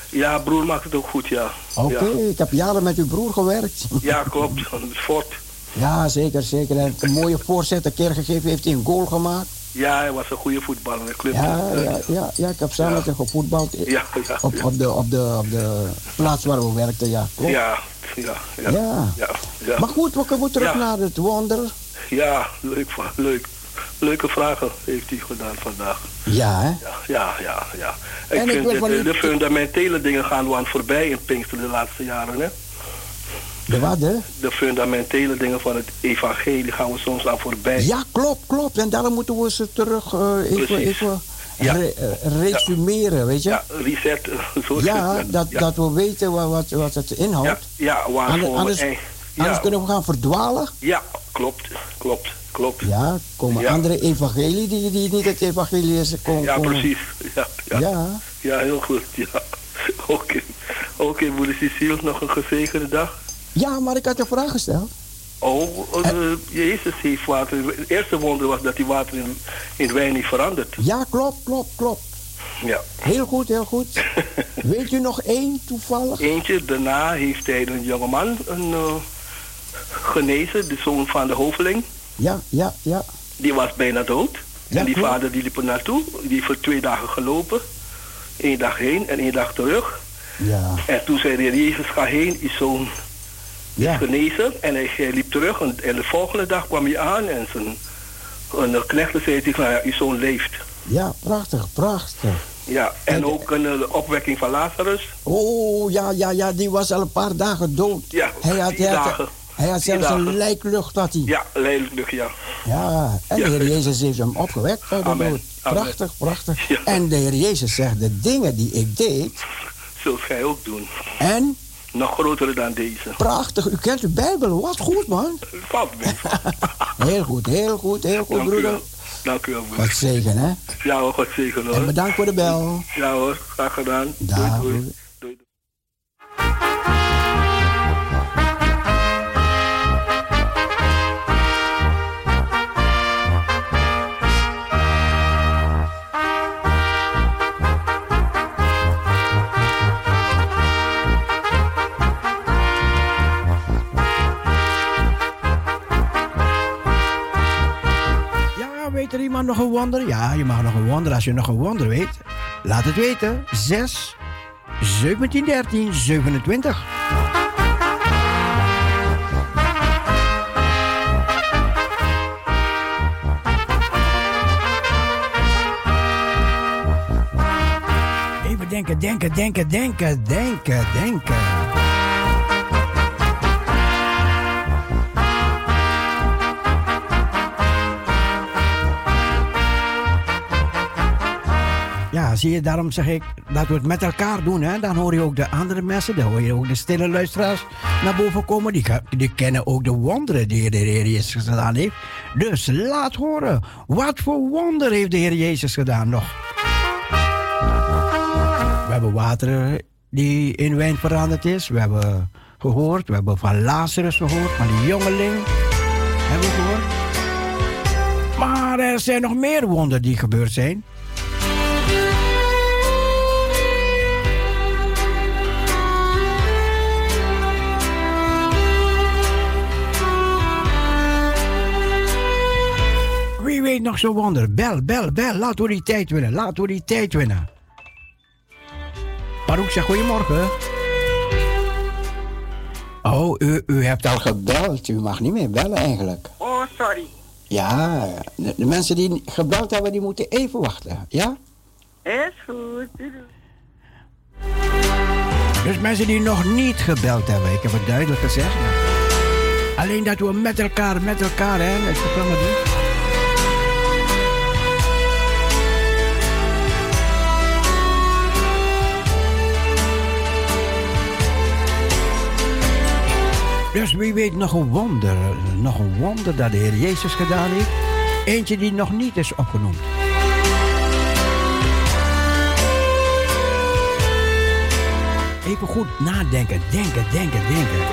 Ja, broer maakt het ook goed, ja. Oké, Ja. ik heb jaren met uw broer gewerkt. Ja, klopt. Fort. Ja, zeker, zeker. En een mooie voorzet, een keer gegeven heeft hij een goal gemaakt. Ja, hij was een goede voetballer. Ik club. Ja, ja, ja, ja, ik heb samen met hem gevoetbald. Ja, ja, Op, op, de, op, de, op de plaats waar we werkten, ja. Klopt. Ja, ja, ja. Ja. Maar goed, we komen terug naar het wonder. Ja, leuk, leuk. Leuke vragen heeft hij gedaan vandaag. Ja, hè? Ja, ja, ja. Ik En ik vind van de, de fundamentele dingen gaan we aan voorbij in Pinkster de laatste jaren. Hè? De wat, hè? De fundamentele dingen van het evangelie gaan we soms aan voorbij. Ja, klopt, klopt. En daarom moeten we ze terug eh, even, even Ja. re- eh, resumeren, weet je? Ja, reset. eh, Zo Ja, dat, ja. dat we weten wa- wat, wat het inhoudt. Ja, Anders, we anders, anders ja. kunnen we gaan verdwalen. Ja, klopt, klopt, klopt. Ja, komen Ja. andere evangelie die, die niet het evangelie is. Komen, Ja, precies. Ja, ja. Ja. Ja, heel goed. Ja. Oké, oké, moeder Cecile, nog een gezegende dag. Ja, maar ik had een vraag gesteld. Oh, eh, Jezus heeft water. Het eerste wonder was dat hij water in, in wijn niet verandert. Ja, klopt, klopt, klopt. Ja. Heel goed, heel goed. Weet u nog één toevallig? Eentje, daarna heeft hij een jongeman een, eh, genezen, de zoon van de hoveling. Ja, ja, ja. Die was bijna dood. Ja, en die klopt. vader die liep er naartoe. Die heeft voor twee dagen gelopen. Eén dag heen en één dag terug. Ja. En toen zei de Heer Jezus, ga heen, je zoon Ja. genezen. En hij, hij liep terug en, en de volgende dag kwam hij aan en zijn een knecht zei hem, nou ja, je zoon leeft. Ja, prachtig, prachtig. Ja, en ook een eh, opwekking van Lazarus. Oh, ja, ja, ja, die was al een paar dagen dood. Ja, Hij had, hij had, dagen. hij had zelfs een lijklucht, had hij. Ja, leidelijk, ja. Ja, en Ja, de Heer. Jezus heeft hem opgewekt uit de Amen. dood. Amen. Prachtig, prachtig. En de Heer Jezus zegt, de dingen die ik deed, Zult gij ook doen. en Nog grotere dan deze. prachtig, u kent de Bijbel, wat goed man. Heel goed, heel goed, heel goed Dank broeder. Dank u wel, broeder. Wat zegen hè. Ja hoor, God zegen hoor. En bedankt voor de bel. Ja hoor, graag gedaan. Dag, doei, doei. broeder. doei. Weet er iemand nog een wonder? Ja, je mag nog een wonder. Als je nog een wonder weet, laat het weten. 6, 17, 13, 27. Even denken, denken, denken, denken, denken, denken. Zie je, daarom zeg ik, laten we het met elkaar doen. Hè? Dan hoor je ook de andere mensen, dan hoor je ook de stille luisteraars naar boven komen. Die, die kennen ook de wonderen die de Heer Jezus gedaan heeft. Dus laat horen, wat voor wonder heeft de Heer Jezus gedaan nog? We hebben water die in wijn veranderd is. We hebben gehoord, we hebben van Lazarus gehoord, van die jongeling. Hebben we gehoord. Maar er zijn nog meer wonderen die gebeurd zijn. Weet nog zo'n wonder? Bel, bel, bel. Laten we die tijd winnen. Laten we die tijd winnen. Paroekja, goedemorgen. Oh, u, u hebt al gebeld. U mag niet meer bellen eigenlijk. Oh, sorry. Ja, de, de mensen die gebeld hebben, die moeten even wachten. Ja? Is goed. Dus mensen die nog niet gebeld hebben, ik heb het duidelijk gezegd. Alleen dat we met elkaar, met elkaar, hè, dat programma doen. Dus wie weet nog een wonder, nog een wonder dat de Heer Jezus gedaan heeft. Eentje die nog niet is opgenoemd. Even goed nadenken, denken, denken, denken.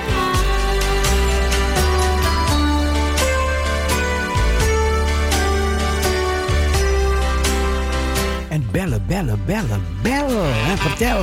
En bellen, bellen, bellen, bellen en vertel.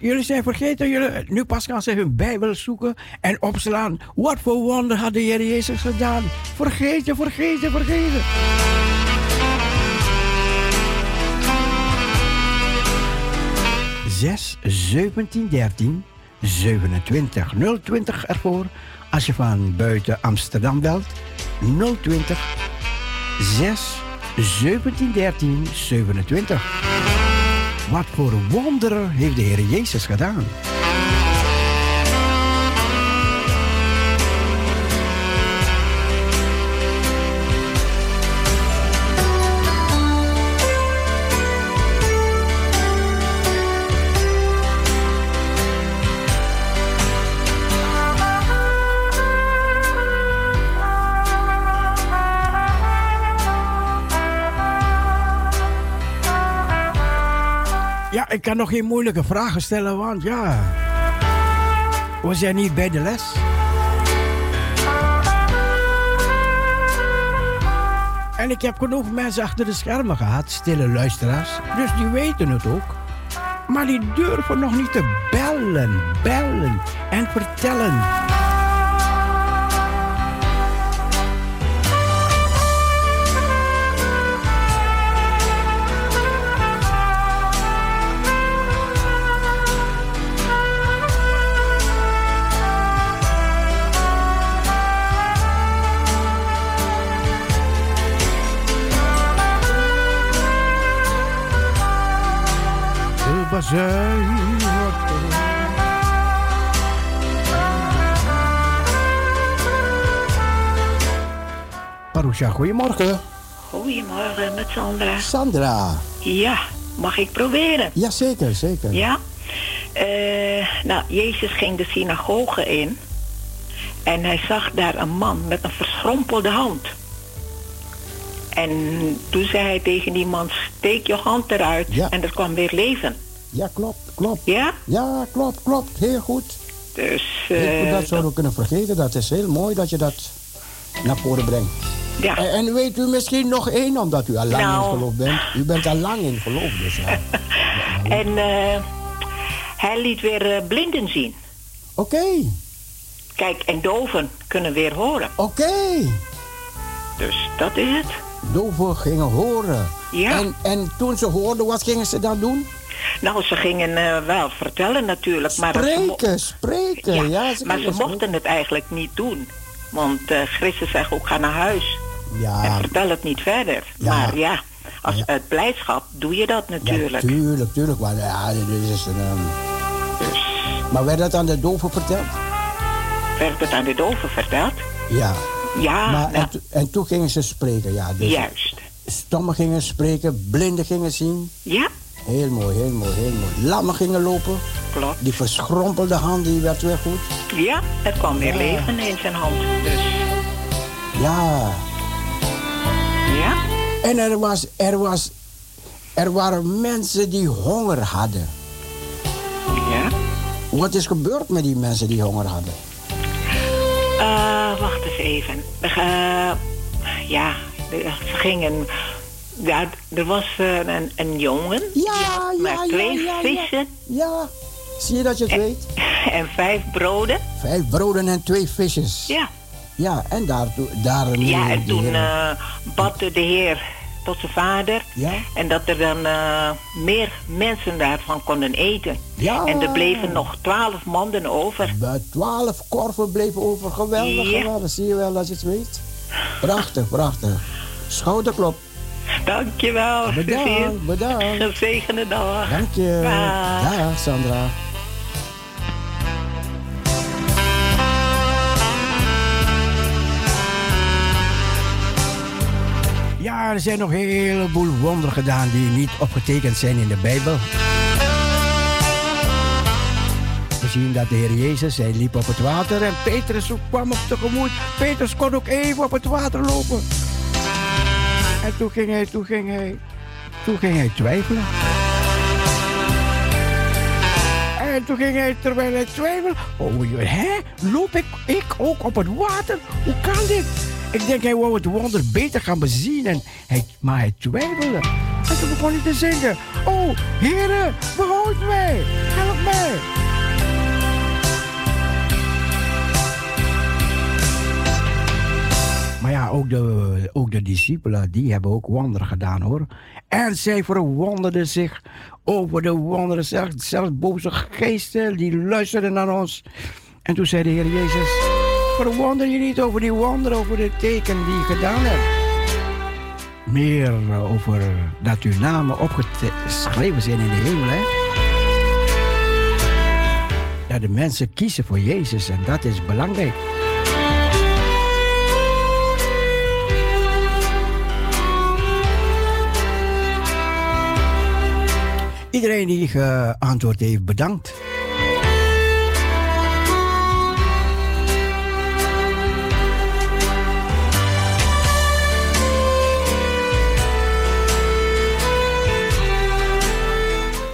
Jullie zijn vergeten, jullie, nu pas gaan ze hun Bijbel zoeken en opslaan. Wat voor wonder had de Heer Jezus gedaan? Vergeten, vergeten, vergeten. Zes, 17, 13, 27, 020 ervoor. Als je van buiten Amsterdam belt, 020 6 17 13 27. Wat voor wonderen heeft de Heer Jezus gedaan? Kan nog geen moeilijke vragen stellen, want ja. We zijn niet bij de les. En ik heb genoeg mensen achter de schermen gehad, stille luisteraars. Dus die weten het ook. Maar die durven nog niet te bellen, bellen en vertellen. Wordt Parusha, goedemorgen. Goedemorgen met Sandra. Sandra. Ja, mag ik proberen? Ja, zeker, zeker. Ja? Eh, nou, Jezus ging de synagoge in. En hij zag daar een man met een verschrompelde hand. En toen zei hij tegen die man, steek je hand eruit. En er kwam weer leven. Ja, klopt, klopt. Ja? Ja, klopt, klopt. Heel goed. Dus... Ik- eh, dat zouden we kunnen vergeten. Dat is heel mooi dat je dat naar voren brengt. Ja. En, en weet u misschien nog één, omdat u al lang Nou. in geloof bent. U bent al lang in geloof, dus ja. En eh, hij liet weer eh, blinden zien. Oké. Kijk, en doven kunnen weer horen. Oké. Dus dat is het. Doven gingen horen. Ja. En, en toen ze hoorden, wat gingen ze dan doen? Nou, ze gingen eh, wel vertellen natuurlijk. Maar Spreken, spreken. Ja, Ja, ze maar ze mochten het eigenlijk niet doen. Want eh Christus zegt ook, ga naar huis. Ja. En vertel het niet verder. Ja. Maar ja, als uit blijdschap doe je dat natuurlijk. Tuurlijk, tuurlijk. Maar, ja, dit is een, ehm, Dus maar werd dat aan de doven verteld? werd het aan de doven verteld? Ja. Ja, maar, nou, en, to- en toen gingen ze spreken, ja. Dus juist. Stommen gingen spreken, blinden gingen zien. Ja, Heel mooi, heel mooi, heel mooi. Lammen gingen lopen. Klopt. Die verschrompelde hand, die werd weer goed. ja, er kwam weer Ja. leven in zijn hand. Dus Ja. ja, En er was, er was, er waren mensen die honger hadden. ja, Wat is gebeurd met die mensen die honger hadden? Eh, wacht eens even. Eh, ja, ze gingen... Ja, er was eh, een, een jongen. Ja, ja, maar twee ja, ja. vissen. Ja. Zie je dat je het weet? En vijf broden. Vijf broden en twee visjes. Ja. Ja, en daartoe, daar Ja, en toen heren- eh bad de Heer tot zijn vader. Ja. En dat er dan eh, meer mensen daarvan konden eten. Ja. En er bleven nog twaalf manden over. Bij twaalf korven bleven over. Geweldig, Ja. geweldig. Zie je wel dat je het weet? Prachtig, prachtig. Schouderklop. Dankjewel. Bedankt, bedankt. Gezegende dag. Dank je. Dag. Dag, Sandra. Ja, er zijn nog een heleboel wonderen gedaan die niet opgetekend zijn in de Bijbel. We zien dat de Heer Jezus, hij liep op het water en Petrus kwam op tegemoet. Petrus kon ook even op het water lopen. En toen ging hij, toen ging hij, toen ging hij twijfelen. En toen ging hij, terwijl hij twijfelde, oh, hè? Loop ik, ik ook op het water? Hoe kan dit? Ik denk, hij wou het wonder beter gaan bezien, en hij, maar hij twijfelde. En toen begon hij te zingen, oh, heren, behoud mij, help mij. Maar ja, ook de, ook de discipelen, die hebben ook wonderen gedaan hoor. En zij verwonderden zich over de wonderen. Zelfs, zelfs boze geesten, die luisterden naar ons. En toen zei de Heer Jezus, verwonder je niet over die wonderen, over de tekenen die je gedaan hebt. Meer over dat uw namen opgeschreven zijn in de hemel. Dat de mensen kiezen voor Jezus en dat is belangrijk. Iedereen die geantwoord heeft, bedankt.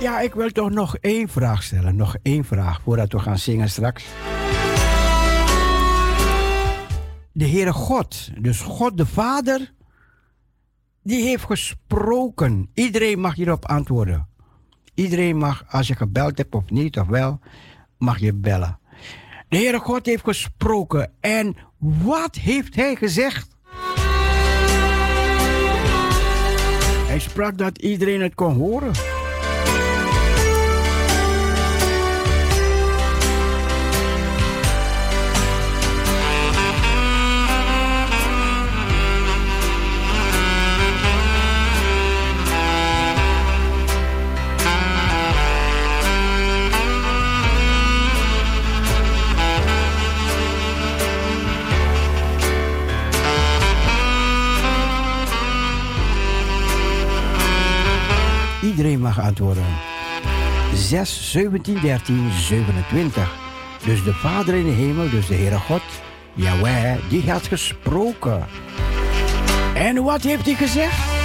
Ja, ik wil toch nog één vraag stellen. Nog één vraag voordat we gaan zingen straks. De Heere God, dus God de Vader, die heeft gesproken. Iedereen mag hierop antwoorden. Iedereen mag, als je gebeld hebt of niet, of wel, mag je bellen. De Heere God heeft gesproken. En wat heeft Hij gezegd? Hij sprak dat iedereen het kon horen. Iedereen mag antwoorden. 6, 17, 13, 27. Dus de Vader in de hemel, dus de Heere God, Yahweh, die had gesproken. En wat heeft hij gezegd?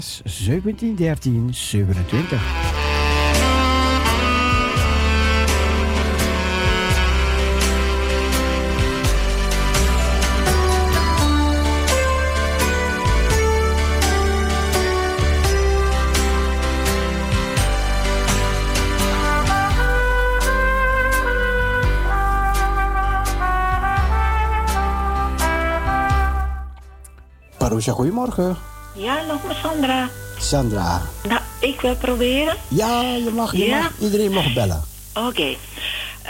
Zes, 17, 13, 27. Marusha, goedemorgen. Ja, nog maar Sandra. Sandra. Nou, ik wil proberen. Ja, je mag, je Ja? mag, iedereen mag bellen. Oké.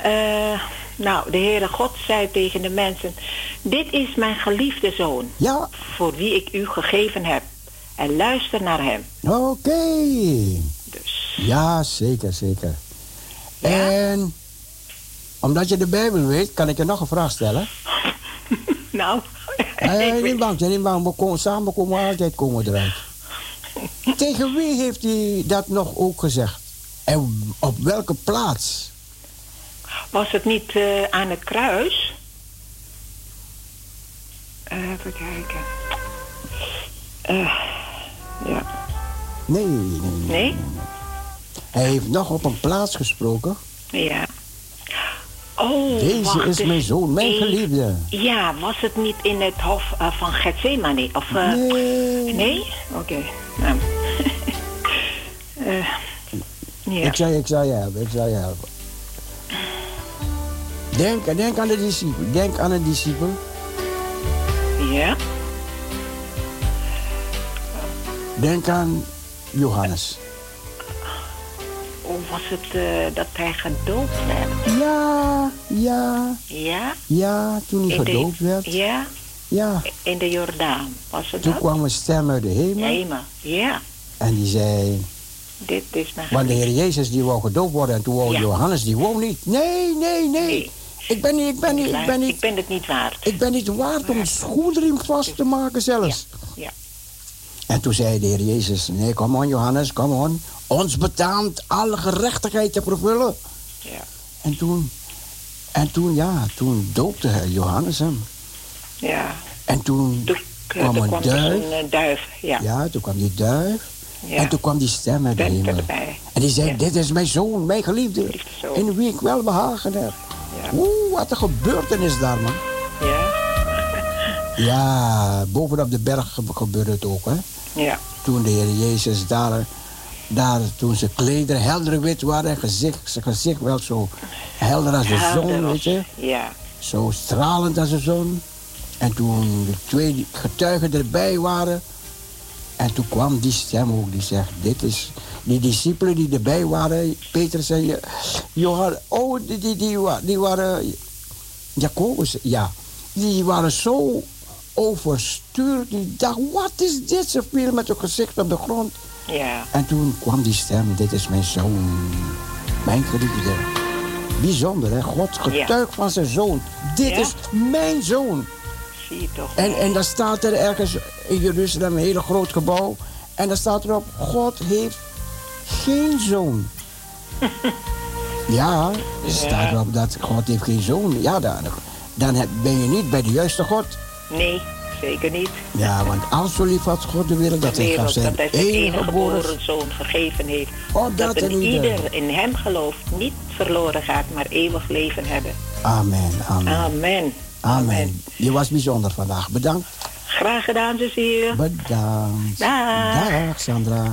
Eh, nou, de Heere God zei tegen de mensen... Dit is mijn geliefde zoon. Ja. Voor wie ik u gegeven heb. En luister naar hem. Oké. Dus. Ja, zeker, zeker. En omdat je de Bijbel weet, kan ik je nog een vraag stellen. Nou, Nee, niet bang, niet bang. We komen, samen komen we altijd komen eruit. Tegen wie heeft hij dat nog ook gezegd? En op welke plaats? Was het niet eh, aan het kruis? Eh, even kijken. Eh, ja. Nee, nee, nee. Nee? Hij heeft nog op een plaats gesproken. Ja. Oh, Deze wacht is mijn zoon, mijn Even- geliefde. Ja, was het niet in het hof eh, van Gethsemane? Of, eh, nee. Nee? Oké. Nou. Eh. Ik, zal, ik zal je helpen, ik zal je helpen. Denk, denk aan de discipel. Denk aan een discipel. Ja? Denk aan Johannes. Was het eh, dat hij gedoopt werd? Ja, ja, Ja? ja, toen hij In de- gedoopt werd. Ja? Ja, In de Jordaan. Was het toen dat? kwam een stem uit de hemel. Hemel. Ja. En die zei, Dit is mijn want de Heer. Jezus die wou gedoopt worden. En toen wou Ja. Johannes, die wou niet. Nee, nee, nee. Ik ben niet, ik ben niet, ik ben niet. Ik ben het niet waard. Ik ben niet waard om schoenriem vast te maken zelfs. Ja. En toen zei de Heer Jezus, nee, kom on Johannes, kom on. Ons betaamt alle gerechtigheid te vervullen. Ja. En toen, en toen, ja, toen doopte hij Johannes hem. Ja. En toen Eh, kwam er een kwam dus duif. een eh, duif. Ja. Ja, toen kwam die duif. Ja. En toen kwam die stem uit de Stem hemel. erbij. En die zei, Ja. dit is mijn zoon, mijn geliefde. In wie ik wel behagen heb. Oeh, wat een gebeurtenis daar, man. Ja. Ja, bovenop de berg ge- gebeurde het ook, hè. Ja. Toen de Heer Jezus daar, daar toen zijn klederen helder wit waren, gezicht, zijn gezicht wel zo helder als de zon, weet je. Ja. Zo stralend als de zon. En toen de twee getuigen erbij waren. En toen kwam die stem ook die zegt, dit is... Die discipelen die erbij waren, Petrus en Johannes... Oh, die, die, die, die waren... Jacobus, ja. Die waren zo overstuurd. Die dacht, wat is dit? Ze vielen met hun gezicht op de grond. Ja. En toen kwam die stem, dit is mijn zoon, mijn geliefde. Bijzonder, hè? God getuigt van zijn zoon. Dit Ja? is mijn zoon. Zie je toch? En, en dan staat er ergens in Jeruzalem een hele groot gebouw. En dan staat erop, God heeft geen zoon. ja, er staat erop dat God heeft geen zoon. Ja, dan, dan ben je niet bij de juiste God. Nee, zeker niet. Ja, want al zo lief had God de wereld dat de hij gaf zijn dat hij zijn enige geboren zoon gegeven heeft. Opdat dat er een ieder- in hem gelooft niet verloren gaat, maar eeuwig leven hebben. Amen, amen. Amen. Amen. Je was bijzonder vandaag. Bedankt. Graag gedaan, Cecile. Bedankt. Dag. Dag, Sandra.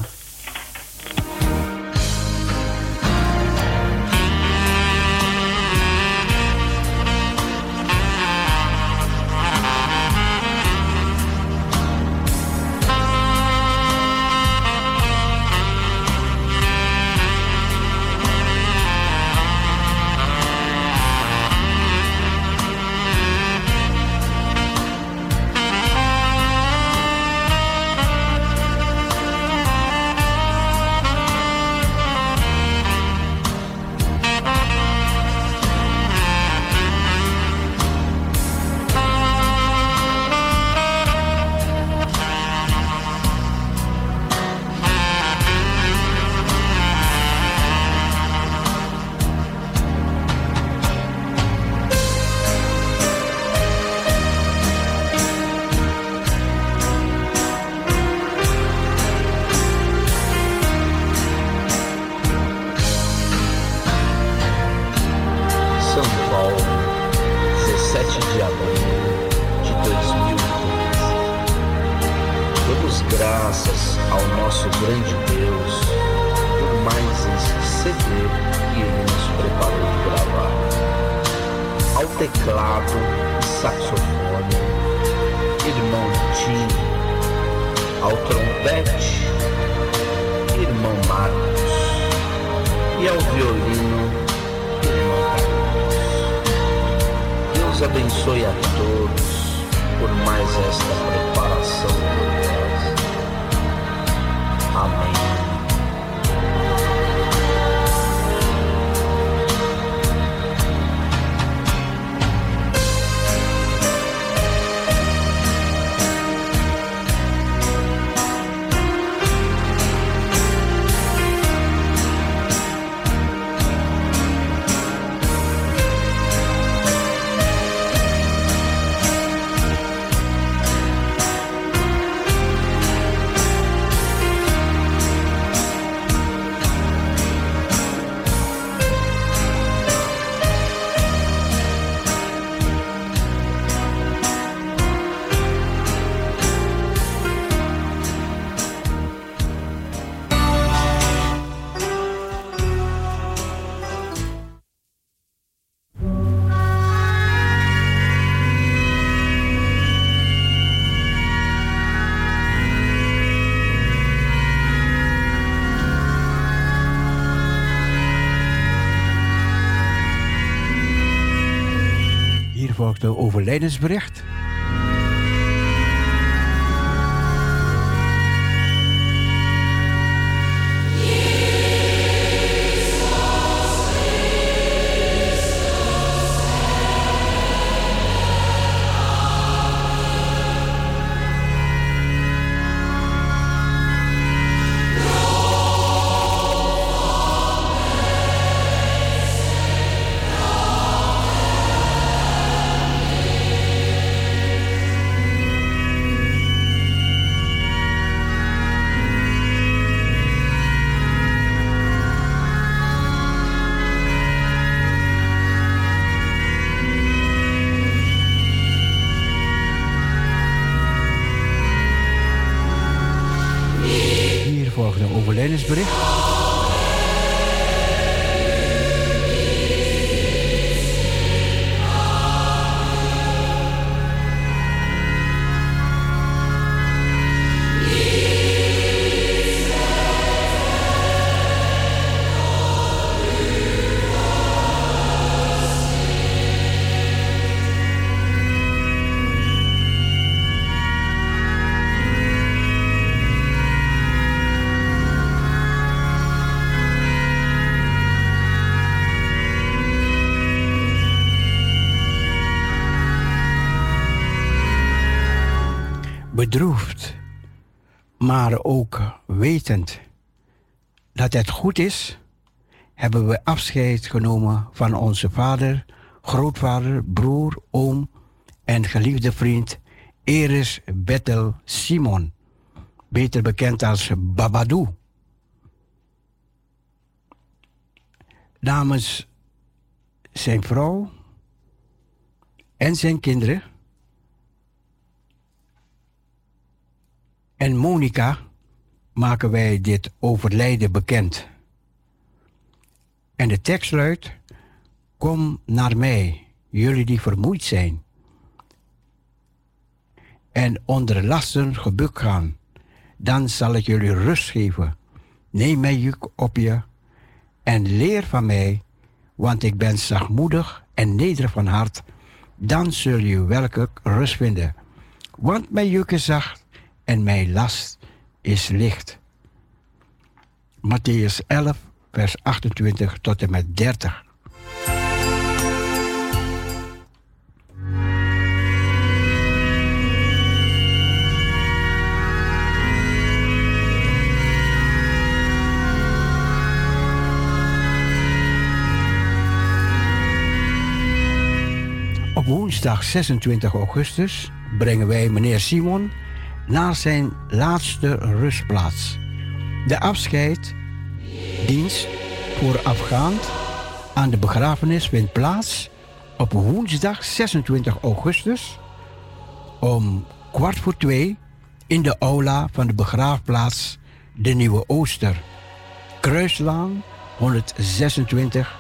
Een bedroefd, maar ook wetend dat het goed is, hebben we afscheid genomen van onze vader, grootvader, broer, oom en geliefde vriend Eris Bettel Simon, beter bekend als Babadou. Namens zijn vrouw en zijn kinderen en Monica maken wij dit overlijden bekend. En de tekst luidt: Kom naar mij, jullie die vermoeid zijn en onder lasten gebukt gaan, dan zal ik jullie rust geven. Neem mijn juk op je en leer van mij, want ik ben zachtmoedig en nederig van hart. Dan zul je welke rust vinden. Want mijn juk is zacht en mijn last is licht. Matthäus 11, vers 28 tot en met 30. Op woensdag 26 augustus brengen wij meneer Simon naar zijn laatste rustplaats. De afscheiddienst voorafgaand aan de begrafenis vindt plaats op woensdag 26 augustus om kwart voor twee in de aula van de begraafplaats De Nieuwe Ooster, Kruislaan 126,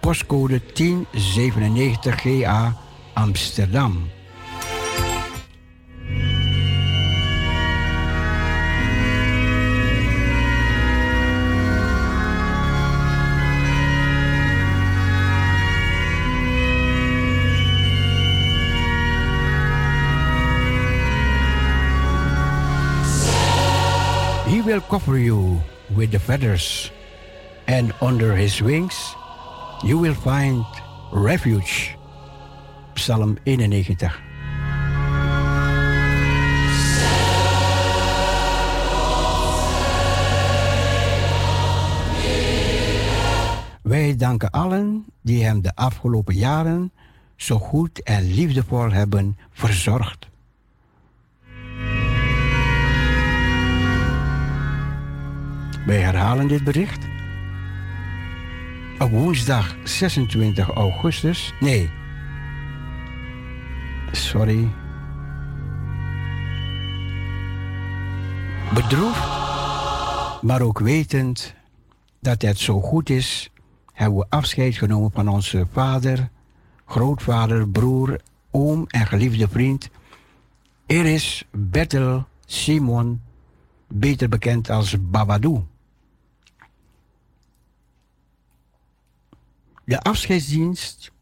postcode 1097 GA Amsterdam. Will cover you with the feathers, and under his wings you will find refuge. Psalm 91. Wij danken allen die hem de afgelopen jaren zo goed en liefdevol hebben verzorgd. Wij herhalen dit bericht. Op woensdag 26 augustus. Nee. Sorry. Bedroefd, maar ook wetend dat het zo goed is, hebben we afscheid genomen van onze vader, grootvader, broer, oom en geliefde vriend. Iris Bertel Simon, beter bekend als Babadou. de afscheidsdienst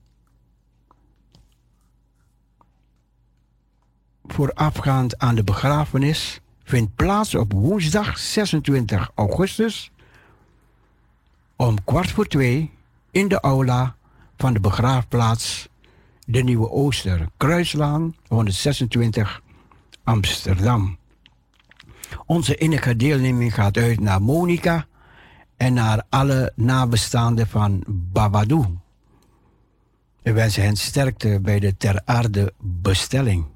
voorafgaand aan de begrafenis vindt plaats op woensdag 26 augustus om kwart voor twee in de aula van de begraafplaats De Nieuwe Ooster, Kruislaan 126, Amsterdam. Onze innige deelneming gaat uit naar Monika en naar alle nabestaanden van Babadou. We wensen hen sterkte bij de ter aarde bestelling.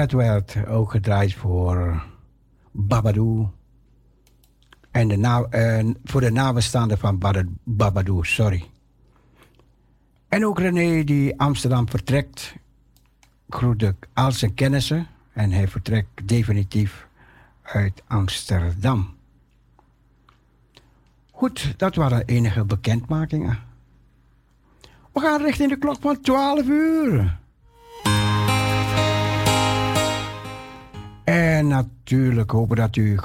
Dat werd ook gedraaid voor Babadou. En de na, voor de nabestaanden van Bad- Babadou, sorry. En ook René die Amsterdam vertrekt. Groet al zijn kennissen. En hij vertrekt definitief uit Amsterdam. Goed, dat waren enige bekendmakingen. We gaan richting de klok van 12 uur. En natuurlijk hopen dat u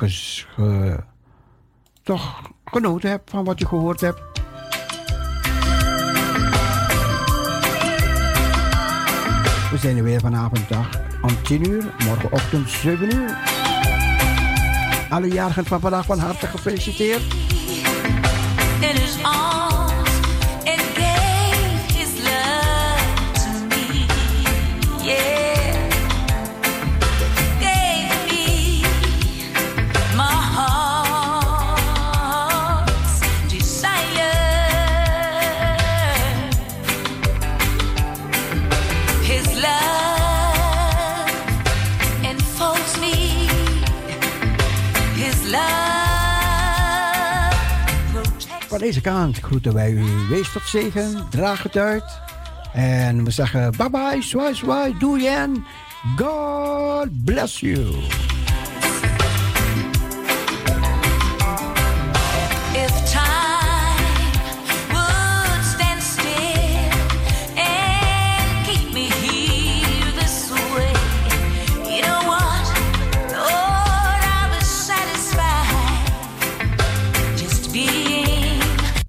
toch genoten hebt van wat u gehoord hebt. We zijn er weer vanavond dag om 10 uur, morgenochtend 7 uur. Alle jarigen van vandaag van harte gefeliciteerd. Van deze kant groeten wij u. Wees tot zegen, draag het uit. En we zeggen bye bye, swai swai, doei en God bless you.